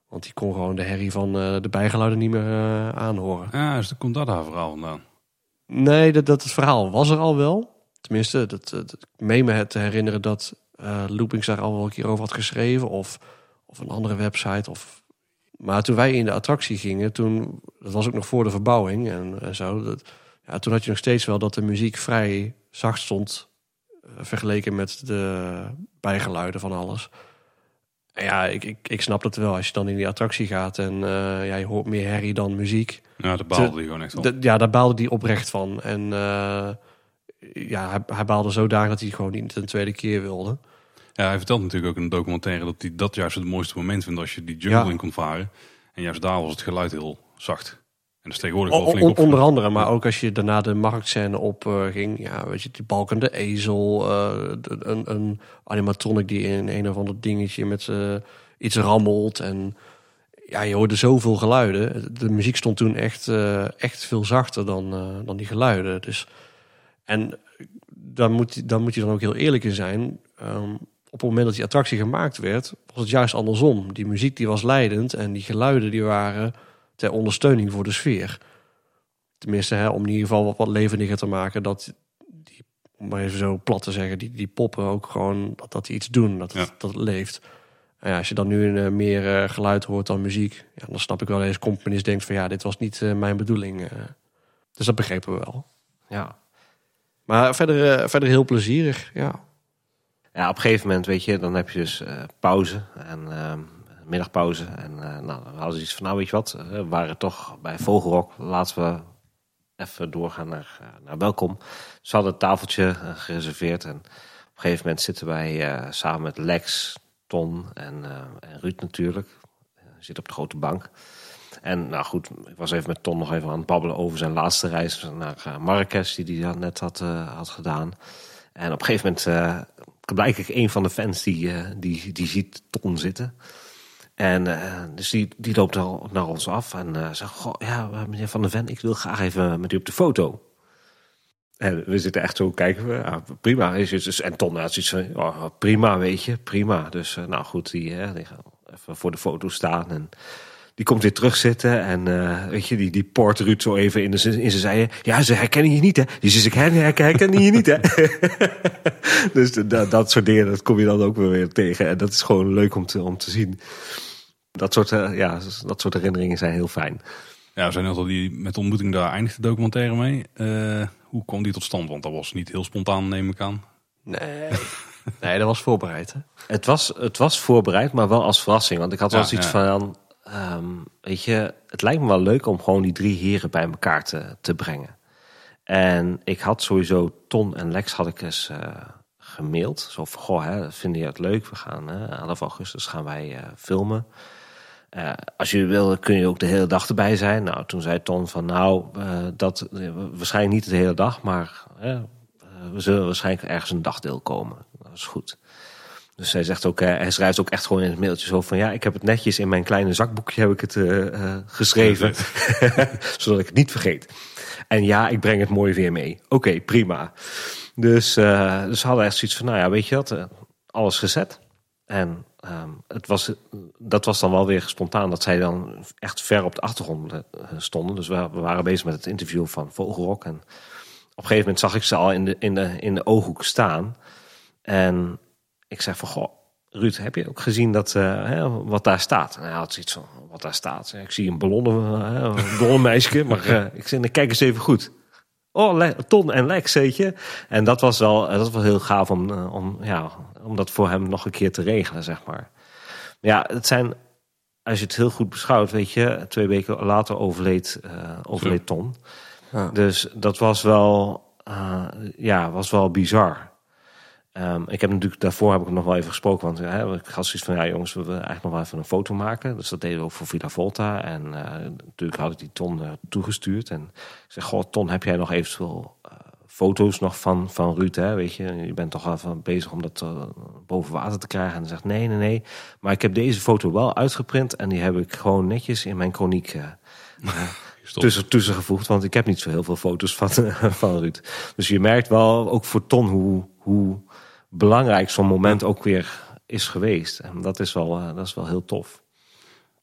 Want die kon gewoon de herrie van de bijgeluiden niet meer aanhoren. Ja, dus dan komt dat haar verhaal vandaan. Nee, dat, dat het verhaal was er al wel. Tenminste, dat, dat, ik meen me te herinneren dat Loopings daar al wel een keer over had geschreven. Of, of een andere website. Of maar toen wij in de attractie gingen, toen, dat was ook nog voor de verbouwing en, en zo. Dat, ja, toen had je nog steeds wel dat de muziek vrij zacht stond. Uh, vergeleken met de bijgeluiden van alles. En ja, ik, ik, ik snap dat wel. Als je dan in die attractie gaat en uh, ja, je hoort meer herrie dan muziek. Ja, daar baalde hij gewoon echt van. ja, daar baalde hij oprecht van. En uh, ja, hij, hij baalde zodanig dat hij gewoon niet een tweede keer wilde. Ja, hij vertelt natuurlijk ook in een documentaire dat hij dat juist het mooiste moment vindt als je die jungle Ja. in komt varen. En juist daar was het geluid heel zacht. En is tegenwoordig wel flink onder andere, maar ook als je daarna de marktscène op eh, ging. Ja, weet je, die balkende ezel. eh, de- een, een animatronic die in een of ander dingetje met eh, iets rammelt. En ja, je hoorde zoveel geluiden. De muziek stond toen echt, echt veel zachter dan, dan die geluiden. Dus, en dan moet, dan moet je dan ook heel eerlijk in zijn. Ehm, op het moment dat die attractie gemaakt werd, was het juist andersom. Die muziek die was leidend en die geluiden die waren ter ondersteuning voor de sfeer. Tenminste, hè, om in ieder geval wat, wat levendiger te maken. Dat die, om maar even zo plat te zeggen, die, die poppen ook gewoon dat, dat die iets doen, dat, het- Ja. dat het leeft. En ja, als je dan nu een, eh, meer eh, geluid hoort dan muziek, ja, dan snap ik wel deze componist denkt van ja, dit was niet eh, mijn bedoeling. dus dat begrepen we wel. Ja. Maar verder, verder heel plezierig, ja. Ja, op een gegeven moment, weet je, dan heb je dus eh, pauze en ehm, middagpauze. En eh, nou, dan hadden ze iets van, nou weet je wat, eh, we waren toch bij Vogelrok. Laten we even doorgaan naar, eh, naar Welkom. Ze hadden het tafeltje gereserveerd. En op een gegeven moment zitten wij samen met Lex, Ton en, Ruud natuurlijk. Uh, zit op de grote bank. En nou goed, ik was even met Ton nog even aan het babbelen over zijn laatste reis naar uh, Marrakesh, die hij net had, uh, had gedaan. En op een gegeven moment uh, blijkt ik een van de fans die, uh, die, die ziet Ton zitten. En uh, dus die, die loopt naar, naar ons af en uh, zegt: Goh, ja, meneer Van der Ven, ik wil graag even met u op de foto. En we zitten echt zo kijken. We, ja, prima. Dus, en Ton had zoiets oh, prima, weet je, prima. Dus nou goed, die, uh, die gaan even voor de foto staan. En die komt weer terugzitten en uh, weet je, die, die poort Ruud zo even in, de, in zijn zijde. Ja, ze herkennen je niet, hè? Die ze ik herkennen je niet, hè? <laughs> dus dat, dat soort dingen, dat kom je dan ook weer tegen. En dat is gewoon leuk om te, om te zien. Dat soort, uh, ja, dat soort herinneringen zijn heel fijn. Ja, we zijn net al die met de ontmoeting daar eindigt de documentaire mee. Uh, hoe kwam die tot stand? Want dat was niet heel spontaan, neem ik aan. Nee, nee dat was voorbereid. Hè? Het, was, het was voorbereid, maar wel als verrassing. Want ik had wel ja, zoiets ja. van, um, weet je, het lijkt me wel leuk om gewoon die drie heren bij elkaar te, te brengen. En ik had sowieso Ton en Lex had ik eens uh, gemaild. Zo van, goh, hè, vinden je het leuk? We gaan, uh, 11 augustus gaan wij uh, filmen. Als je wil, kun je ook de hele dag erbij zijn. Nou, toen zei Ton van, nou, dat waarschijnlijk niet de hele dag, maar we zullen waarschijnlijk ergens een dagdeel komen. Dat is goed. Dus hij zegt ook, eh, hij schrijft ook echt gewoon in het mailtje zo van ja, ik heb het netjes in mijn kleine zakboekje heb ik het eh, eh, geschreven, <laughs> zodat ik het niet vergeet. En ja, ik breng het mooi weer mee. Oké, prima. Dus, eh, dus hadden echt zoiets van, nou ja, weet je wat, alles gezet. En ehm, het was, dat was dan wel weer spontaan dat zij dan echt ver op de achtergrond stonden. Dus we, we waren bezig met het interview van Vogelrok. En op een gegeven moment zag ik ze al in de, in de, in de ooghoek staan. En ik zei van, goh, Ruud, heb je ook gezien dat, eh, hè, wat daar staat? En hij had zoiets van, wat daar staat. Ik zie een ballonnen, eh, een <laughs> ballonmeisje, maar eh, ik nou, kijk eens even goed. Oh, Ton en Lex, weet je. En dat was wel, dat was heel gaaf om, eh, om, ja, om dat voor hem nog een keer te regelen, zeg maar. Ja, het zijn, als je het heel goed beschouwt, weet je, twee weken later overleed, eh, overleed Ton. Ja. Dus dat was wel, eh, ja, was wel bizar. Ehm, ik heb natuurlijk daarvoor heb ik nog wel even gesproken, want hè, ik had zoiets van ja jongens, we willen eigenlijk nog wel even een foto maken. Dus dat deden we ook voor Villa Volta en eh, natuurlijk had ik die Ton eh, toegestuurd en ik zeg goh Ton, heb jij nog eventueel eh, foto's nog van, van Ruud, hè? weet je, je bent toch wel bezig om dat boven water te krijgen en hij zegt nee, nee, nee, maar ik heb deze foto wel uitgeprint en die heb ik gewoon netjes in mijn chroniek <laughs> tussen, tussengevoegd. Want ik heb niet zo heel veel foto's van, <laughs> van Ruud. Dus je merkt wel, ook voor Ton, hoe, hoe belangrijk zo'n moment ook weer is geweest. En dat is wel, eh, dat is wel heel tof.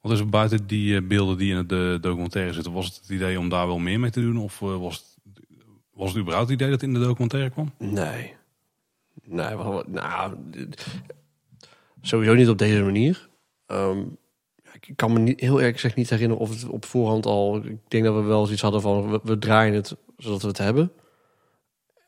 Wat is er buiten die eh, beelden die in het eh, documentaire zitten? Was het het idee om daar wel meer mee te doen? Of was, het, was het überhaupt het idee dat het in de documentaire kwam? Nee. Nee, nou, sowieso niet op deze manier. Ehm, ik kan me niet, heel eerlijk gezegd niet herinneren of het op voorhand al... Ik denk dat we wel zoiets hadden van, we, we draaien het zodat we het hebben.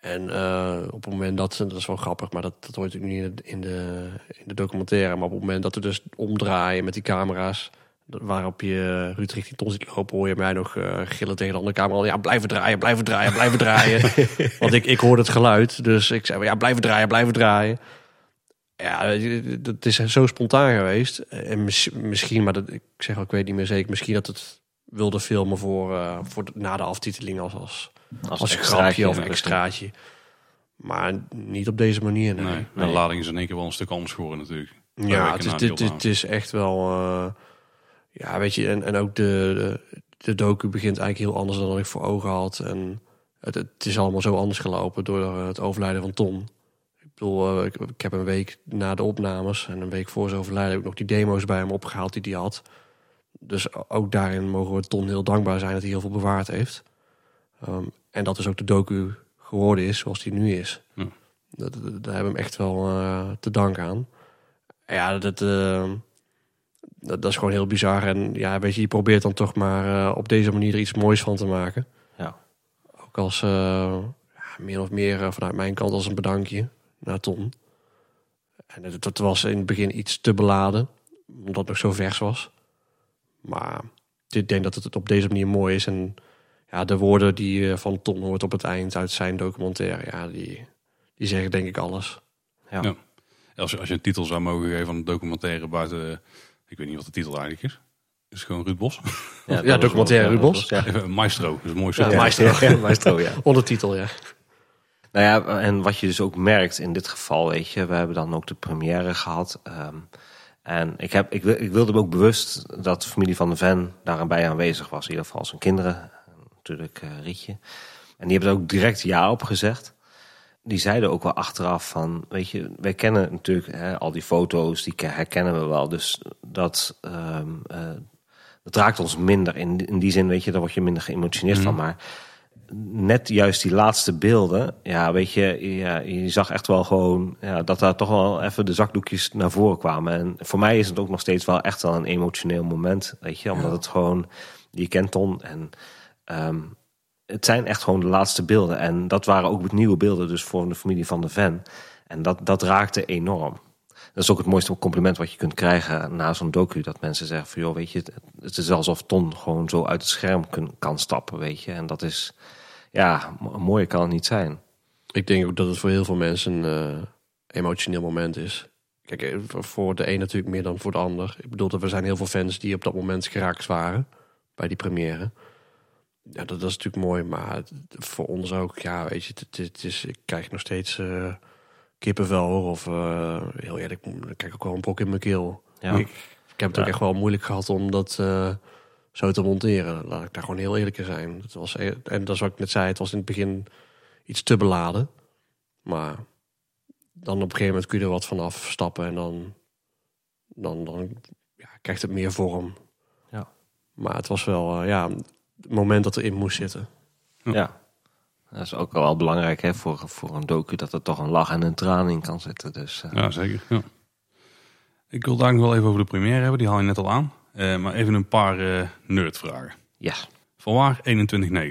En eh, op het moment dat, dat is wel grappig, maar dat, dat hoort natuurlijk niet in de, in, de, documentaire. Maar op het moment dat we dus omdraaien met die camera's... Waarop je Ruud richting Ton ziet lopen, hoor je mij nog eh, gillen tegen de andere camera. Ja, blijven draaien, blijven draaien, blijven draaien. <laughs> Want ik, ik hoorde het geluid, dus ik zei, ja, blijven draaien, blijven draaien. Ja, het is zo spontaan geweest. En mis- misschien, maar dat, ik zeg ook, ik weet niet meer zeker, misschien dat het wilde filmen voor, eh, voor na de aftiteling als, als, als, grapje of extraatje. Maar niet op deze manier, nee. Nee. De lading is in één keer wel een stuk anders geworden natuurlijk. Ja, het is, dit, is echt wel... eh, ja, weet je, en, en ook de, de, de docu begint eigenlijk heel anders dan ik voor ogen had. En het, het is allemaal zo anders gelopen door het overlijden van Ton. Ik bedoel, eh, ik, ik heb een week na de opnames en een week voor zijn overlijden... heb ik nog die demo's bij hem opgehaald die hij had. Dus ook daarin mogen we Ton heel dankbaar zijn dat hij heel veel bewaard heeft. Ehm, en dat dus ook de docu geworden is zoals die nu is. Ja. Dat, dat- daar hebben we hem echt wel eh, te danken aan. Ja, dat, eh, dat, dat is gewoon heel bizar. En ja, weet je, je probeert dan toch maar eh, op deze manier er iets moois van te maken. Ja. Ook als eh, meer of meer vanuit mijn kant als een bedankje naar Ton. En het was in het begin iets te beladen, omdat het nog zo vers was. Maar ik denk dat het op deze manier mooi is. En ja, de woorden die je van Ton hoort op het eind uit zijn documentaire, ja, die, die zeggen denk ik alles. Ja. Ja. Als je, als je een titel zou mogen geven aan een documentaire buiten... eh, Ik weet niet wat de titel eigenlijk is. Is het gewoon Ruud Bos? Ja, <laughs> Ja, documentaire Ruud Bos. Ja. Eh, Maestro, dat is een mooi Ja, soort. Maestro. <laughs> Ja, Maestro, ja. Ondertitel, ja. Nou ja, en wat je dus ook merkt in dit geval, weet je, we hebben dan ook de première gehad. ehm, en ik, heb, ik, wil- ik wilde me ook bewust dat de familie van de Ven daarbij aanwezig was. In ieder geval zijn kinderen, en natuurlijk eh, Rietje. En die hebben er ook direct ja op gezegd. Die zeiden ook wel achteraf van, weet je, wij kennen natuurlijk hè, al die foto's, die ke- herkennen we wel. Dus dat, eh, dat raakt ons minder. In, in die zin, weet je, daar word je minder geëmotioneerd van. Maar net juist die laatste beelden, ja, weet je, ja, je zag echt wel gewoon ja, dat daar toch wel even de zakdoekjes naar voren kwamen. En voor mij is het ook nog steeds wel echt wel een emotioneel moment, weet je, omdat het gewoon, je kent Ton en ehm, het zijn echt gewoon de laatste beelden. En dat waren ook nieuwe beelden, dus voor de familie van de Ven. En dat, dat raakte enorm. Dat is ook het mooiste compliment wat je kunt krijgen na zo'n docu. Dat mensen zeggen van, joh, weet je, het- is alsof Ton gewoon zo uit het scherm kan stappen, weet je. En dat is, ja, mo- mooier kan het niet zijn. Ik denk ook dat het voor heel veel mensen een eh, emotioneel moment is. Kijk, eh, voor- de een natuurlijk meer dan voor de ander. Ik bedoel, er zijn heel veel fans die op dat moment geraakt waren bij die première. Ja, dat, dat is natuurlijk mooi, maar het- voor ons ook, ja, weet je, het, het is, ik krijg nog steeds, eh, kippenvel hoor. Of uh, heel eerlijk, ik ook wel een brok in mijn keel. Ja. Ik, ik heb het ook echt wel moeilijk gehad om dat uh, zo te monteren. Laat ik daar gewoon heel eerlijk in zijn. Het was, en dat is wat ik net zei, het was in het begin iets te beladen. Maar dan op een gegeven moment kun je er wat van afstappen en dan, dan, dan ja, krijgt het meer vorm. Ja. Maar het was wel, ja, moment dat erin moest zitten. Ja. Dat is ook wel belangrijk hè, voor, voor een docu dat er toch een lach en een traan in kan zitten. Dus, uh... Ja, zeker. Ja. Ik wil daar nog wel even over de première hebben, die haal je net al aan. Uh, maar even een paar uh, nerdvragen. Ja. Van waar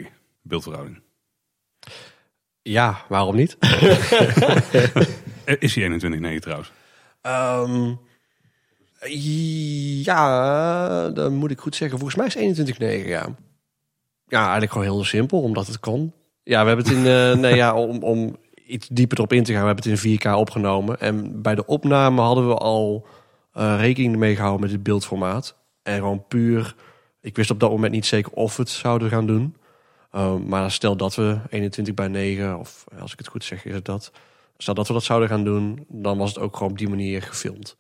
21.9 beeldverhouding? Ja, waarom niet? <laughs> Is hij 21.9 trouwens? Um, ja, dan moet ik goed zeggen. Volgens mij is 21.9, ja. Ja, eigenlijk gewoon heel simpel, omdat het kon. Ja, we hebben het in, uh, nee, ja, om, om iets dieper erop in te gaan, we hebben het in 4K opgenomen. En bij de opname hadden we al uh, rekening mee gehouden met het beeldformaat. En gewoon puur, ik wist op dat moment niet zeker of we het zouden gaan doen. Uh, maar stel dat we 21 bij 9, of als ik het goed zeg, is het dat. Stel dat we dat zouden gaan doen, dan was het ook gewoon op die manier gefilmd.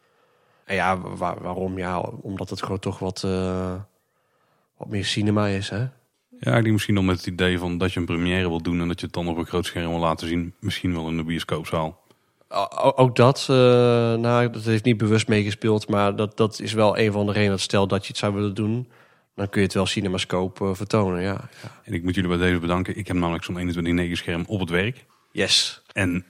En ja, waar, waarom? Ja, omdat het gewoon toch wat, wat meer cinema is, hè? Ja, ik denk misschien nog met het idee van dat je een première wil doen en dat je het dan op een groot scherm wil laten zien. Misschien wel in de bioscoopzaal. O, ook dat, uh, nou, dat heeft niet bewust meegespeeld, maar dat, dat is wel een van de redenen. Dat stel dat je het zou willen doen, dan kun je het wel cinemascoop uh, vertonen, ja, ja. En ik moet jullie bij deze bedanken. Ik heb namelijk zo'n 21.9 scherm op het werk. Yes. En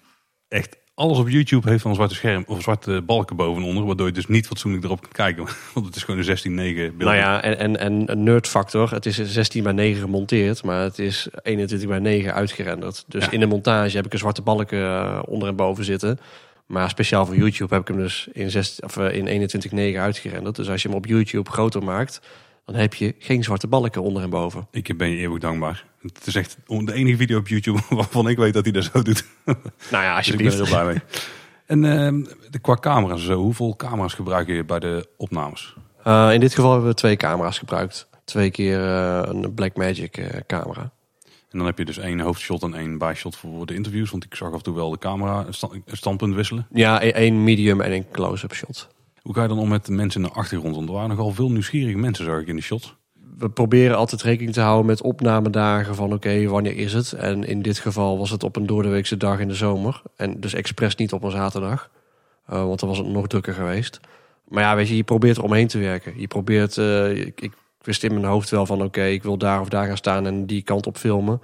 echt alles op YouTube heeft een zwarte scherm of zwarte balken bovenonder, waardoor je dus niet fatsoenlijk erop kan kijken. <laughs> Want het is gewoon een 16-9 beeld. Nou ja, en, en, en een nerdfactor. Het is 16 bij 9 gemonteerd, maar het is 21 bij 9 uitgerenderd. Dus Ja. in de montage heb ik een zwarte balken uh, onder en boven zitten. Maar speciaal voor YouTube heb ik hem dus in, 16, of, uh, in 21.9 uitgerenderd. Dus als je hem op YouTube groter maakt, dan heb je geen zwarte balken onder en boven. Ik ben je eeuwig dankbaar. Het is echt de enige video op YouTube <laughs> waarvan ik weet dat hij dat zo doet. Nou ja, <laughs> Dus ik ben er alsjeblieft. heel blij mee. En uh, de, qua camera's zo, hoeveel camera's gebruik je bij de opnames? Uh, in dit geval hebben we twee camera's gebruikt. Twee keer uh, een Blackmagic camera. En dan heb je dus één hoofdshot en één bijshot voor de interviews. Want ik zag af en toe wel de camera stand, standpunt wisselen. Ja, één medium en één close-up shot. Hoe ga je dan om met de mensen in de achtergrond? Want er waren nogal veel nieuwsgierige mensen, zag ik in de shots. We proberen altijd rekening te houden met opnamedagen van oké, wanneer is het? En in dit geval was het op een doordeweekse dag in de zomer. En dus expres niet op een zaterdag. Uh, want dan was het nog drukker geweest. Maar ja, weet je, je probeert er omheen te werken. Je probeert, uh, ik, ik wist in mijn hoofd wel van oké, ik wil daar of daar gaan staan en die kant op filmen.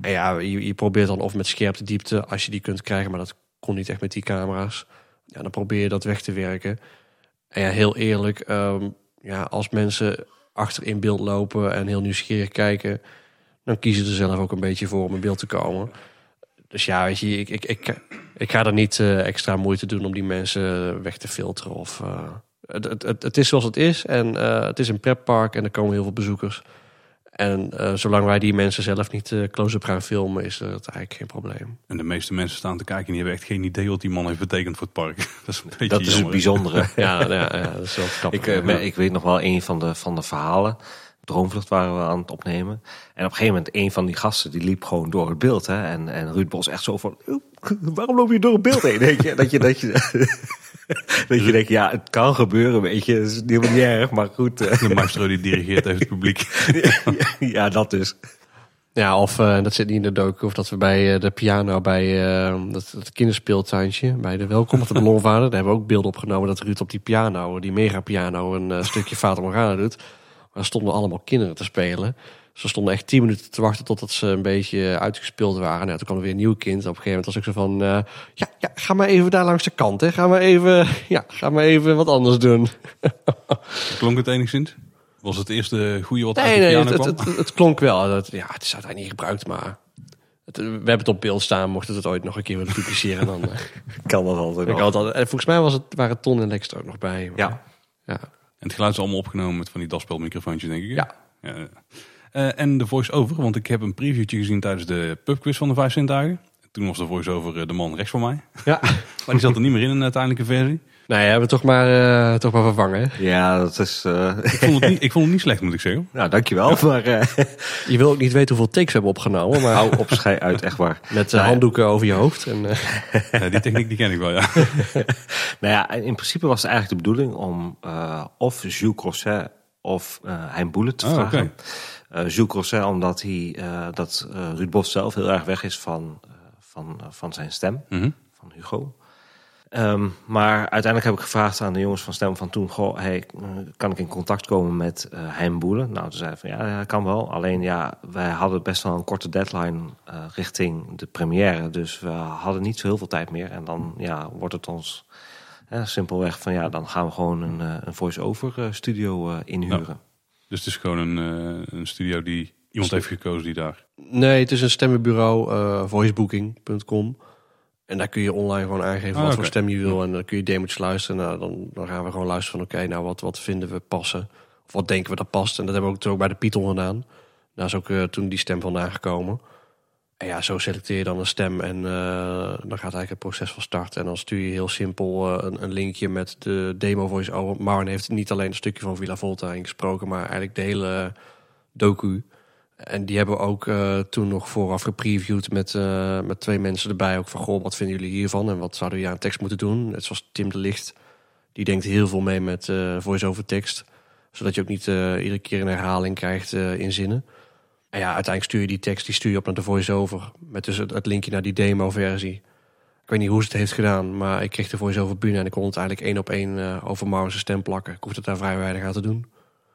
En ja, je, je probeert dan of met scherpte diepte, als je die kunt krijgen, maar dat kon niet echt met die camera's. Ja, dan probeer je dat weg te werken. En ja, heel eerlijk, um, ja, als mensen achter in beeld lopen en heel nieuwsgierig kijken, dan kiezen ze er zelf ook een beetje voor om in beeld te komen. Dus ja, weet je, ik, ik, ik, ga er niet uh, extra moeite doen om die mensen weg te filteren. Of, uh, het, het, het is zoals het is en uh, het is een pretpark en er komen heel veel bezoekers. En uh, zolang wij die mensen zelf niet uh, close-up gaan filmen, is dat eigenlijk geen probleem. En de meeste mensen staan te kijken en die hebben echt geen idee wat die man heeft betekend voor het park. <laughs> dat is, een beetje dat is het bijzondere. <laughs> ja, ja, ja, dat is wel grappig. Ik, uh, ik weet nog wel een van de, van de verhalen. Droomvlucht waren we aan het opnemen. En op een gegeven moment, een van die gasten die liep gewoon door het beeld. Hè? En, en Ruud Bos echt zo van, waarom loop je door het beeld heen? <laughs> Denk je, dat je, dat je, <laughs> dat je denkt, ja, het kan gebeuren, weet je. Het is helemaal niet erg, maar goed. De maestro die dirigeert even het publiek. <laughs> ja, dat dus. Ja, of uh, dat zit niet in de docu, of dat we bij uh, de piano, bij uh, dat, dat kinderspeeltuintje, bij de welkom of de ballonvader, daar hebben we ook beelden opgenomen dat Ruud op die piano, die mega piano, een stukje Fata Morgana doet. Maar er stonden allemaal kinderen te spelen. Ze stonden echt tien minuten te wachten totdat ze een beetje uitgespeeld waren. Nou, toen kwam er weer een nieuw kind. Op een gegeven moment was ik zo van... Uh, ja, ja, ga maar even daar langs de kant. Hè. Ga, maar even, <laughs> ja, ga maar even wat anders doen. <laughs> Klonk het enigszins? Was het eerste goede wat nee, uit de nee, piano het, kwam? het, het, het, klonk wel. Het, ja, het is uiteindelijk niet gebruikt, maar... Het, we hebben het op beeld staan. Mocht het het ooit nog een keer willen publiceren, dan... uh, <laughs> kan dat altijd nog. Altijd, en volgens mij was het, waren Ton en Lex er ook nog bij. Maar, ja. ja. En het geluid is allemaal opgenomen met van die daspelmicrofoontjes, denk ik. Ja. ja. Uh, en de voice-over, want ik heb een previewtje gezien tijdens de pubquiz van de Vijf Zintuigen. Toen was de voice-over uh, de man rechts van mij. Ja. <laughs> maar die zat er niet meer in een uiteindelijke versie. Nou ja, hebben we toch maar, eh, toch maar vervangen. hè? Ja, dat is... eh, Ik vond, het niet, ik vond het niet slecht, moet ik zeggen. nou, dankjewel. Maar eh, Je wil ook niet weten hoeveel takes we hebben opgenomen, maar hou op schei uit, echt waar. met eh, handdoeken over je hoofd. En, eh, Ja, die techniek die ken ik wel, ja. <laughs> Nou ja, in principe was het eigenlijk de bedoeling om eh, of Jules Crosset of eh Hein Boele te Oh, vragen. oké. Eh, Jules Crosset omdat hij, eh, dat eh Ruud Bos zelf heel erg weg is van, eh, van, eh, van zijn stem, Mhm. van Hugo. Ehm, maar uiteindelijk heb ik gevraagd aan de jongens van Stem van toen... Goh, hey, eh, kan ik in contact komen met eh Hein? Nou, toen zei hij van ja, ja, kan wel. Alleen ja, wij hadden best wel een korte deadline eh, richting de première. Dus we hadden niet zo heel veel tijd meer. En dan ja, wordt het ons hè, simpelweg van ja, dan gaan we gewoon een, eh, een voice-over eh, studio eh, inhuren. Dus het is gewoon een, eh, een studio die iemand heeft gekozen die daar... nee, het is een stemmenbureau, eh voicebooking.com. En daar kun je online gewoon aangeven Ah, wat voor stem je wil. En dan kun je demo's luisteren. Nou, dan, dan gaan we gewoon luisteren van oké, nou wat, wat vinden we passen? Of wat denken we dat past? En dat hebben we ook bij de Python gedaan. Daar is ook eh, toen die stem vandaan gekomen. En ja, zo selecteer je dan een stem en eh, dan gaat eigenlijk het proces van start. En dan stuur je heel simpel eh, een, een linkje met de demo voice over. Marwan heeft niet alleen een stukje van Villa Volta ingesproken, maar eigenlijk de hele docu. En die hebben ook eh, toen nog vooraf gepreviewd met, met twee mensen erbij. Ook van, goh, wat vinden jullie hiervan? En wat zouden hier aan tekst moeten doen? Net zoals Tim de Licht. Die denkt heel veel mee met voice-over tekst. Zodat je ook niet iedere keer een herhaling krijgt in zinnen. En ja, uiteindelijk stuur je die tekst die stuur je op naar de voice-over. Met dus het, het linkje naar die demo-versie. Ik weet niet hoe ze het heeft gedaan, maar ik kreeg de voice-over binnen... en ik kon het eigenlijk één op één eh, over Marwen's stem plakken. Ik hoefde daar vrij weinig aan te doen.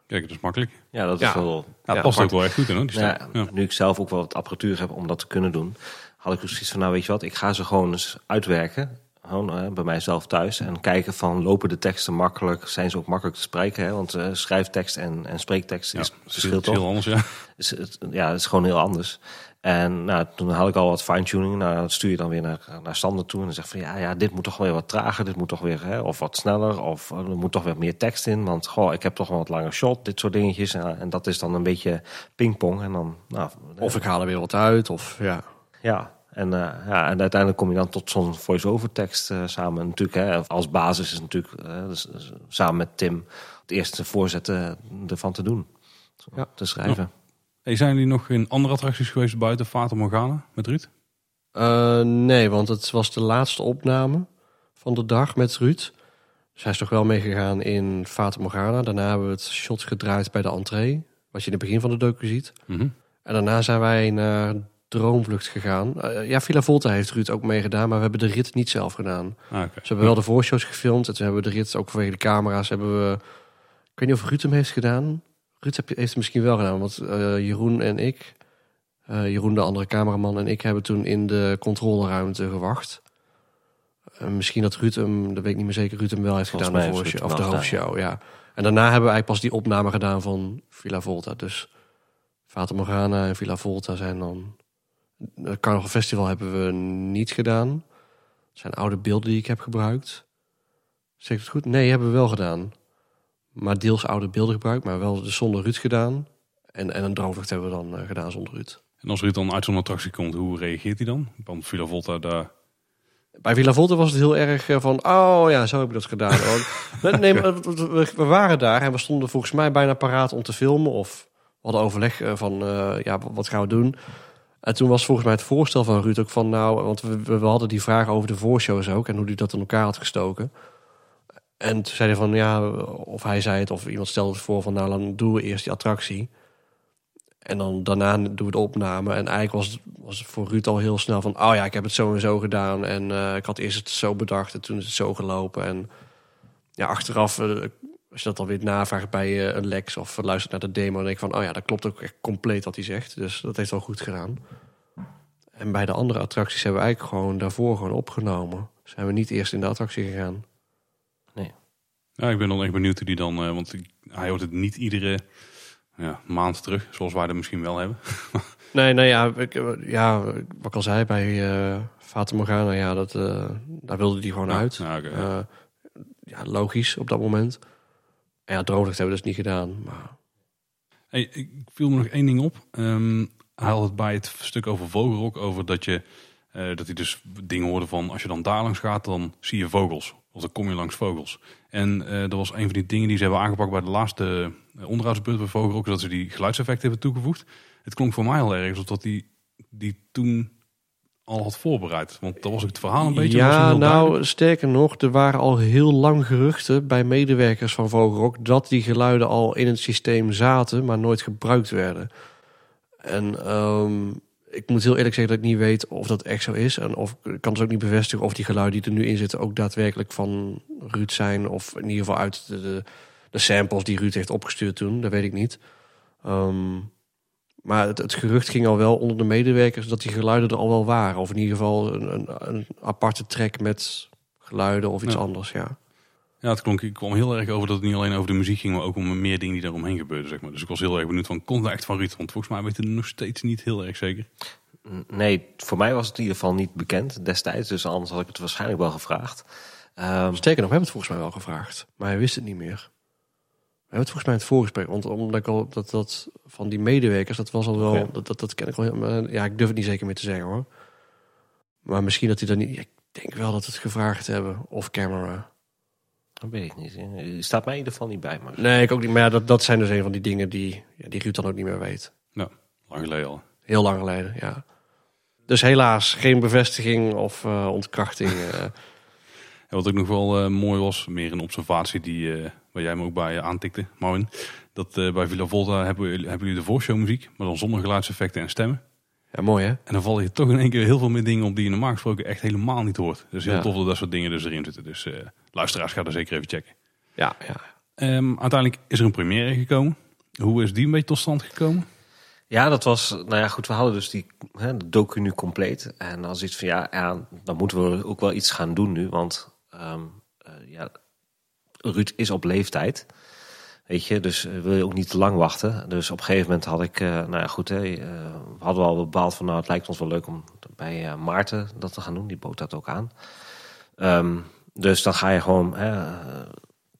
Kijk, dat is makkelijk. Ja, dat is Ja. wel... Ja, Ja, past ook wel echt goed in, hoor, die stem. Ja, Ja. Nu ik zelf ook wel wat apparatuur heb om dat te kunnen doen, had ik dus zoiets van, nou weet je wat, ik ga ze gewoon eens uitwerken. Gewoon eh, bij mijzelf thuis. En kijken van, lopen de teksten makkelijk? Zijn ze ook makkelijk te spreken? Hè? Want eh, schrijftekst en, en spreektekst Ja, is verschilt heel toch? anders, ja. Is het, ja, het is gewoon heel anders. En nou, toen had ik al wat fine-tuning. Nou, dat stuur je dan weer naar, naar Sander toe. En dan zeg van, ja, ja, dit moet toch weer wat trager. Dit moet toch weer, hè, of wat sneller. Of eh, er moet toch weer meer tekst in. Want, goh, ik heb toch wel wat langer shot. Dit soort dingetjes. En, en dat is dan een beetje pingpong. En dan, nou, Of ik haal er weer wat uit, of ja... ja, en, eh, ja, en uiteindelijk kom je dan tot zo'n voice-over tekst eh, samen. Natuurlijk, hè, als basis is natuurlijk eh, dus, dus samen met Tim het eerste voorzetten ervan te doen. Ja. Te schrijven. Hey, zijn jullie nog in andere attracties geweest buiten Fata Morgana met Ruud? Eh, nee, want het was de laatste opname van de dag met Ruud. Dus hij is toch wel meegegaan in Fata Morgana. Daarna hebben we het shot gedraaid bij de entree. Wat je in het begin van de docu ziet. Mhm. En daarna zijn wij naar Droomvlucht gegaan. Eh, ja, Villa Volta heeft Ruud ook meegedaan. Maar we hebben de rit niet zelf gedaan. Ah, oké. Ze hebben wel de voorshows gefilmd. En toen hebben we de rit ook vanwege de camera's. Hebben we, ik weet niet of Ruud hem heeft gedaan. Ruud heeft het misschien wel gedaan. Want eh, Jeroen en ik... eh, Jeroen, de andere cameraman, en ik hebben toen in de controleruimte gewacht. Eh, misschien dat Ruud hem, dat weet ik niet meer zeker, Ruud hem wel heeft Volgens gedaan. De voorshow, of de hoofdshow, ja. En daarna hebben we eigenlijk pas die opname gedaan van Villa Volta. Dus Fata Morgana en Villa Volta zijn dan... Het Carnival Festival hebben we niet gedaan. Het zijn oude beelden die ik heb gebruikt. Zeg ik het goed? Nee, hebben we wel gedaan. Maar deels oude beelden gebruikt, maar wel dus zonder Ruud gedaan. En, en een droomvlucht hebben we dan eh, gedaan zonder Ruud. En als Ruud dan uit zo'n attractie komt, hoe reageert hij dan? Want Villa Volta, daar... Bij Villa Volta was het heel erg eh, van, oh ja, zo heb ik dat gedaan. <laughs> Nee, we, waren daar en we stonden volgens mij bijna paraat om te filmen. Of we hadden overleg eh, van, ja, wat gaan we doen? En toen was volgens mij het voorstel van Ruud ook van, nou, want we, we hadden die vraag over de voorshows ook en hoe hij dat in elkaar had gestoken. En toen zei hij van, ja, of hij zei het, of iemand stelde het voor van, nou, dan doen we eerst die attractie. En dan daarna doen we de opname. En eigenlijk was was het voor Ruud al heel snel van... oh ja, ik heb het zo en zo gedaan. En eh, ik had eerst het zo bedacht en toen is het zo gelopen. En ja, achteraf, eh, als je dat dan weer navraagt bij eh, een Lex... of luistert naar de demo, dan denk ik van... oh ja, dat klopt ook echt compleet wat hij zegt. Dus dat heeft wel goed gedaan. En bij de andere attracties hebben we eigenlijk gewoon daarvoor gewoon opgenomen. Zijn we niet eerst in de attractie gegaan. Ja, ik ben dan echt benieuwd hoe die dan... eh, want ik- hij hoort het niet iedere ja, maand terug, zoals wij dat misschien wel hebben. <laughs> Nee, nou ja, ik, eh, ja, wat ik al zei bij eh Fata Morgana... ja, dat, eh, daar wilde hij gewoon Ja, uit. Eh, ja, logisch op dat moment. En ja, droomvlucht hebben we dus niet gedaan. Maar ik viel me nog één ding op. Ehm hij had het bij het stuk over Vogelrok over dat je... eh, dat hij dus dingen hoorde van als je dan daar langs gaat, dan zie je vogels. Of dan kom je langs vogels. En eh dat was een van die dingen die ze hebben aangepakt bij de laatste eh, onderhoudsbeurt bij Vogelrok. Dat ze die geluidseffecten hebben toegevoegd. Het klonk voor mij al erg alsof dat die, die toen al had voorbereid. Want dat was ook het verhaal een beetje. Ja, nou, duidelijk. sterker nog, er waren al heel lang geruchten bij medewerkers van Vogelrok dat die geluiden al in het systeem zaten, maar nooit gebruikt werden. En ehm, ik moet heel eerlijk zeggen dat ik niet weet of dat echt zo is. En of ik kan dus ook niet bevestigen of die geluiden die er nu in zitten ook daadwerkelijk van Ruud zijn. Of in ieder geval uit de, de, de samples die Ruud heeft opgestuurd toen. Dat weet ik niet. Ehm, maar het, het gerucht ging al wel onder de medewerkers dat die geluiden er al wel waren. Of in ieder geval een, een, een aparte track met geluiden of iets Ja. anders, ja. Ja, het klonk, ik kwam heel erg over dat het niet alleen over de muziek ging, maar ook om meer dingen die daaromheen gebeurden. Zeg maar. Dus ik was heel erg benieuwd van, komt dat echt van Ruud? Want volgens mij weten we nog steeds niet heel erg zeker. Nee, voor mij was het in ieder geval niet bekend destijds. Dus anders had ik het waarschijnlijk wel gevraagd. Ehm, Sterker nog, we hebben het volgens mij wel gevraagd. Maar hij wist het niet meer. We hebben het volgens mij in het voorgesprek. Want omdat ik al dat, dat van die medewerkers, dat was al wel. Ja. Dat, dat, dat ken ik wel. maar Ja, ik durf het niet zeker meer te zeggen hoor. Maar misschien dat hij dat niet. Ik denk wel dat we het gevraagd hebben. Of camera. dat weet ik niet. Die staat mij in ieder geval niet bij. Maar Nee, ik ook niet. Maar ja, dat, dat zijn dus een van die dingen die, ja, die Ruud dan ook niet meer weet. Nou, lang geleden al. Heel lang geleden, ja. Dus helaas geen bevestiging of eh, ontkrachting. <laughs> eh. En wat ook nog wel eh, mooi was, meer een observatie die, eh, waar jij me ook bij eh, aantikte, Marvin. Dat eh, bij Villa Volta hebben, jullie- hebben jullie de voorshow muziek, maar dan zonder geluidseffecten en stemmen. ja, mooi hè? En dan val je toch in één keer heel veel meer dingen op die je normaal gesproken echt helemaal niet hoort. Dus heel Ja. tof dat dat soort dingen dus erin zitten. Dus eh, luisteraars, ga er zeker even checken. Ja, ja. Ehm, uiteindelijk is er een première gekomen. Hoe is die een beetje tot stand gekomen? Ja, dat was, nou ja, goed, we hadden dus die hè, de docu nu compleet. En dan zoiets van, ja, ja, dan moeten we ook wel iets gaan doen nu. Want ehm, eh, ja, Ruud is op leeftijd. Weet je, dus eh, wil je ook niet te lang wachten. Dus op een gegeven moment had ik, eh, nou ja, goed, hè, eh, we hadden al bepaald van, nou, het lijkt ons wel leuk om bij Maarten dat te gaan doen. Die bood dat ook aan. Ehm, dus dan ga je gewoon hè,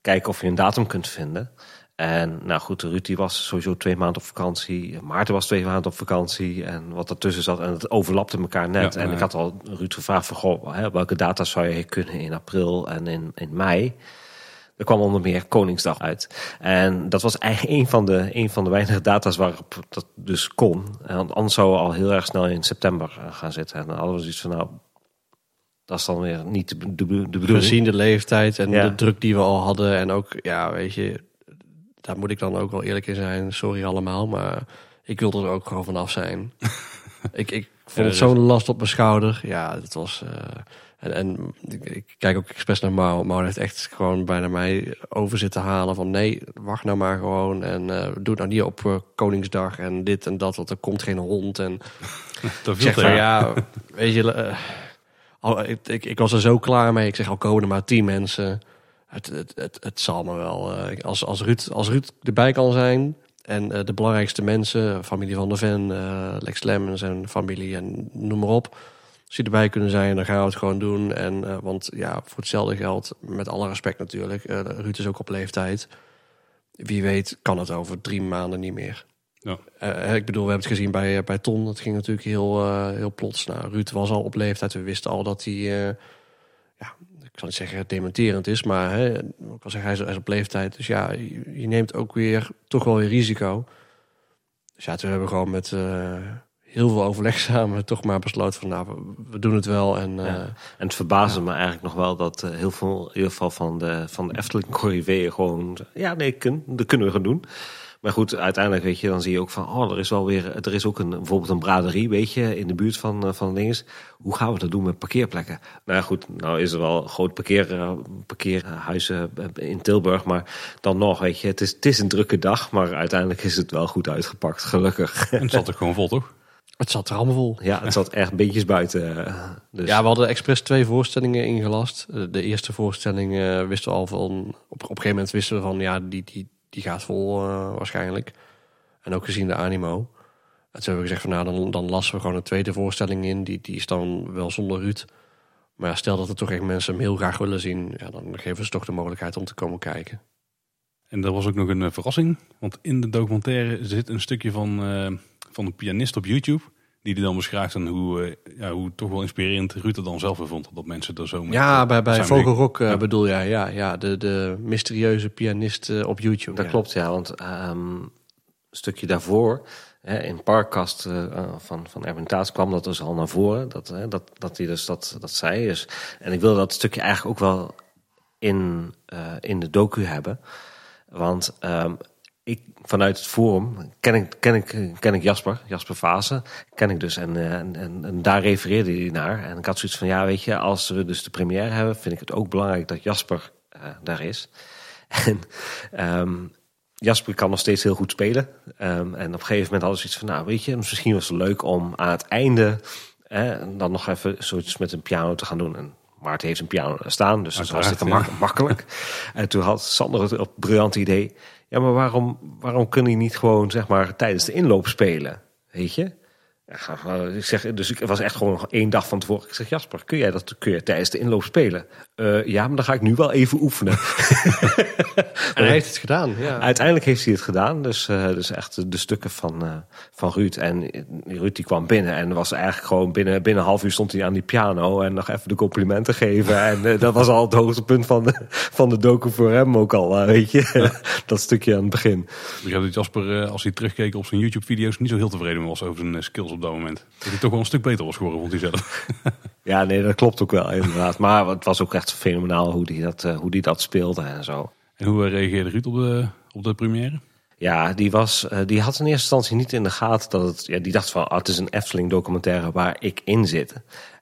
kijken of je een datum kunt vinden. En nou goed, Ruud die was sowieso twee maanden op vakantie. Maarten was twee maanden op vakantie. En wat ertussen zat, en het overlapte elkaar net. Ja, en ja. ik had al Ruud gevraagd van, goh, hè, welke data zou je kunnen in april en in, in mei? Er kwam onder meer Koningsdag uit. En dat was eigenlijk een van de, een van de weinige data's waarop dat dus kon. En anders zou we al heel erg snel in september eh, gaan zitten. En dan hadden we zoiets van, nou, dat is dan weer niet de, de, de bedoeling. Gezien de leeftijd en Ja. de druk die we al hadden. En ook, ja, weet je, daar moet ik dan ook wel eerlijk in zijn. Sorry allemaal, maar ik wilde er ook gewoon vanaf zijn. <laughs> ik, ik vond het zo'n last op mijn schouder. Ja, het was... eh, en, en ik, kijk ook expres naar Mau. Mau heeft echt gewoon bijna mij over zitten halen van... nee, wacht nou maar gewoon en eh, doe het nou niet op eh, Koningsdag en dit en dat... want er komt geen hond en <laughs> Dat ik zeg van ja, weet je, eh, al, ik, ik, ik was er zo klaar mee. Ik zeg al komen er maar tien mensen. Het, het, het, het zal me wel. als, als, Ruud, als Ruud erbij kan zijn en de belangrijkste mensen, familie van der Ven, Lex Lemmens en familie en noem maar op. Als die erbij kunnen zijn, dan gaan we het gewoon doen. En, eh, want ja, voor hetzelfde geld, met alle respect natuurlijk, eh, Ruud is ook op leeftijd. Wie weet kan het over drie maanden niet meer. Ja. Eh, ik bedoel, we hebben het gezien bij, bij Ton. Dat ging natuurlijk heel, heel plots. Nou, Ruud was al op leeftijd. We wisten al dat hij, ja, ik zal niet zeggen dementerend is, maar hè, ik kan zeggen, hij is, hij is op leeftijd. Dus ja, je, je neemt ook weer toch wel weer risico. Dus ja, toen hebben we gewoon met heel veel overleg <laughs> samen toch maar besloten van, nou, we, doen het wel. En eh. En het verbaasde me eigenlijk nog wel dat eh, heel veel, in ieder geval van de, van de Efteling corriveeën gewoon, ja nee, kun, dat kunnen we gaan doen. Maar goed, uiteindelijk weet je, dan zie je ook van, oh, er is wel weer, er is ook een, bijvoorbeeld een braderie, weet je, in de buurt van, eh, van dinges. Hoe gaan we dat doen met parkeerplekken? Nou ja, goed, nou is er wel een groot parkeer, parkeerhuis eh, in Tilburg, maar dan nog, weet je, het is, het is een drukke dag, maar uiteindelijk is het wel goed uitgepakt, gelukkig. En het zat er gewoon vol, toch? Het zat er allemaal vol. ja, het zat echt beetjes buiten. eh, Dus. Ja, we hadden expres twee voorstellingen ingelast. Eh, De eerste voorstelling eh, wisten we al van... Op, op een gegeven moment wisten we van... Ja, die, die, die gaat vol waarschijnlijk. En ook gezien de animo. En toen hebben we gezegd van... Nou, dan, dan lassen we gewoon een tweede voorstelling in. Die, die is dan wel zonder Ruud. Maar ja, stel dat er toch echt mensen hem heel graag willen zien... Ja, dan geven we ze toch de mogelijkheid om te komen kijken. En er was ook nog een verrassing. Want in de documentaire zit een stukje van, eh, van een pianist op YouTube. Die hij dan beschrijft en hoe, eh, ja, hoe toch wel inspirerend Ruud het dan zelf weer vond. Dat mensen er zo met, Ja, eh, bij, bij Vogelrok eh, Ja. bedoel jij. Ja, ja de, de mysterieuze pianist op YouTube. Dat ja. klopt, ja. Want ehm, een stukje daarvoor, hè, in Parkkast van, van Erwin Taats kwam dat dus al naar voren. Dat, hè, dat, dat hij dus dat, dat zei. Dus, en ik wil dat stukje eigenlijk ook wel in, eh, in de docu hebben. Want ehm, ik, vanuit het forum ken ik, ken ik, ken ik Jasper, Jasper Vase, ken ik dus. En, eh, en, en, en daar refereerde hij naar. En ik had zoiets van, ja, weet je, als we dus de première hebben, vind ik het ook belangrijk dat Jasper eh, daar is. <laughs> En ehm, Jasper kan nog steeds heel goed spelen. Ehm, en op een gegeven moment hadden ze iets van, nou, weet je, misschien was het leuk om aan het einde eh, dan nog even zoiets met een piano te gaan doen. En Maarten heeft een piano staan, dus dat was mak- makkelijk. <laughs> En toen had Sander het op briljant idee. Ja, maar waarom, waarom kun je niet gewoon zeg maar tijdens de inloop spelen? Weet je? Ja, ik zeg, dus ik was echt gewoon nog één dag van tevoren. Ik zeg, Jasper, kun jij dat kun je tijdens de inloop spelen? Eh, ja, maar dan ga ik nu wel even oefenen. <laughs> En hij heeft het gedaan. Ja. Uiteindelijk heeft hij het gedaan. Dus, eh, dus echt de stukken van, eh, van Ruud. En Ruud die kwam binnen en was eigenlijk gewoon binnen, binnen een half uur stond hij aan die piano. En nog even de complimenten geven. En eh, dat was al het hoogtepunt van de, van de docu voor hem ook al. weet je, <laughs> dat stukje aan het begin. Ik begrijp dat Jasper, eh, als hij terugkeek op zijn YouTube-video's, niet zo heel tevreden was over zijn skills op dat moment. Dat hij toch wel een stuk beter was geworden, vond hij zelf. <laughs> Ja, nee, dat klopt ook wel inderdaad. Maar het was ook echt fenomenaal hoe die dat, eh, hoe die dat speelde en zo. En hoe eh, reageerde Ruud op de, op de première? Ja, die, was, eh, die had in eerste instantie niet in de gaten dat het... Ja, die dacht van, ah, het is een Efteling documentaire waar ik in zit.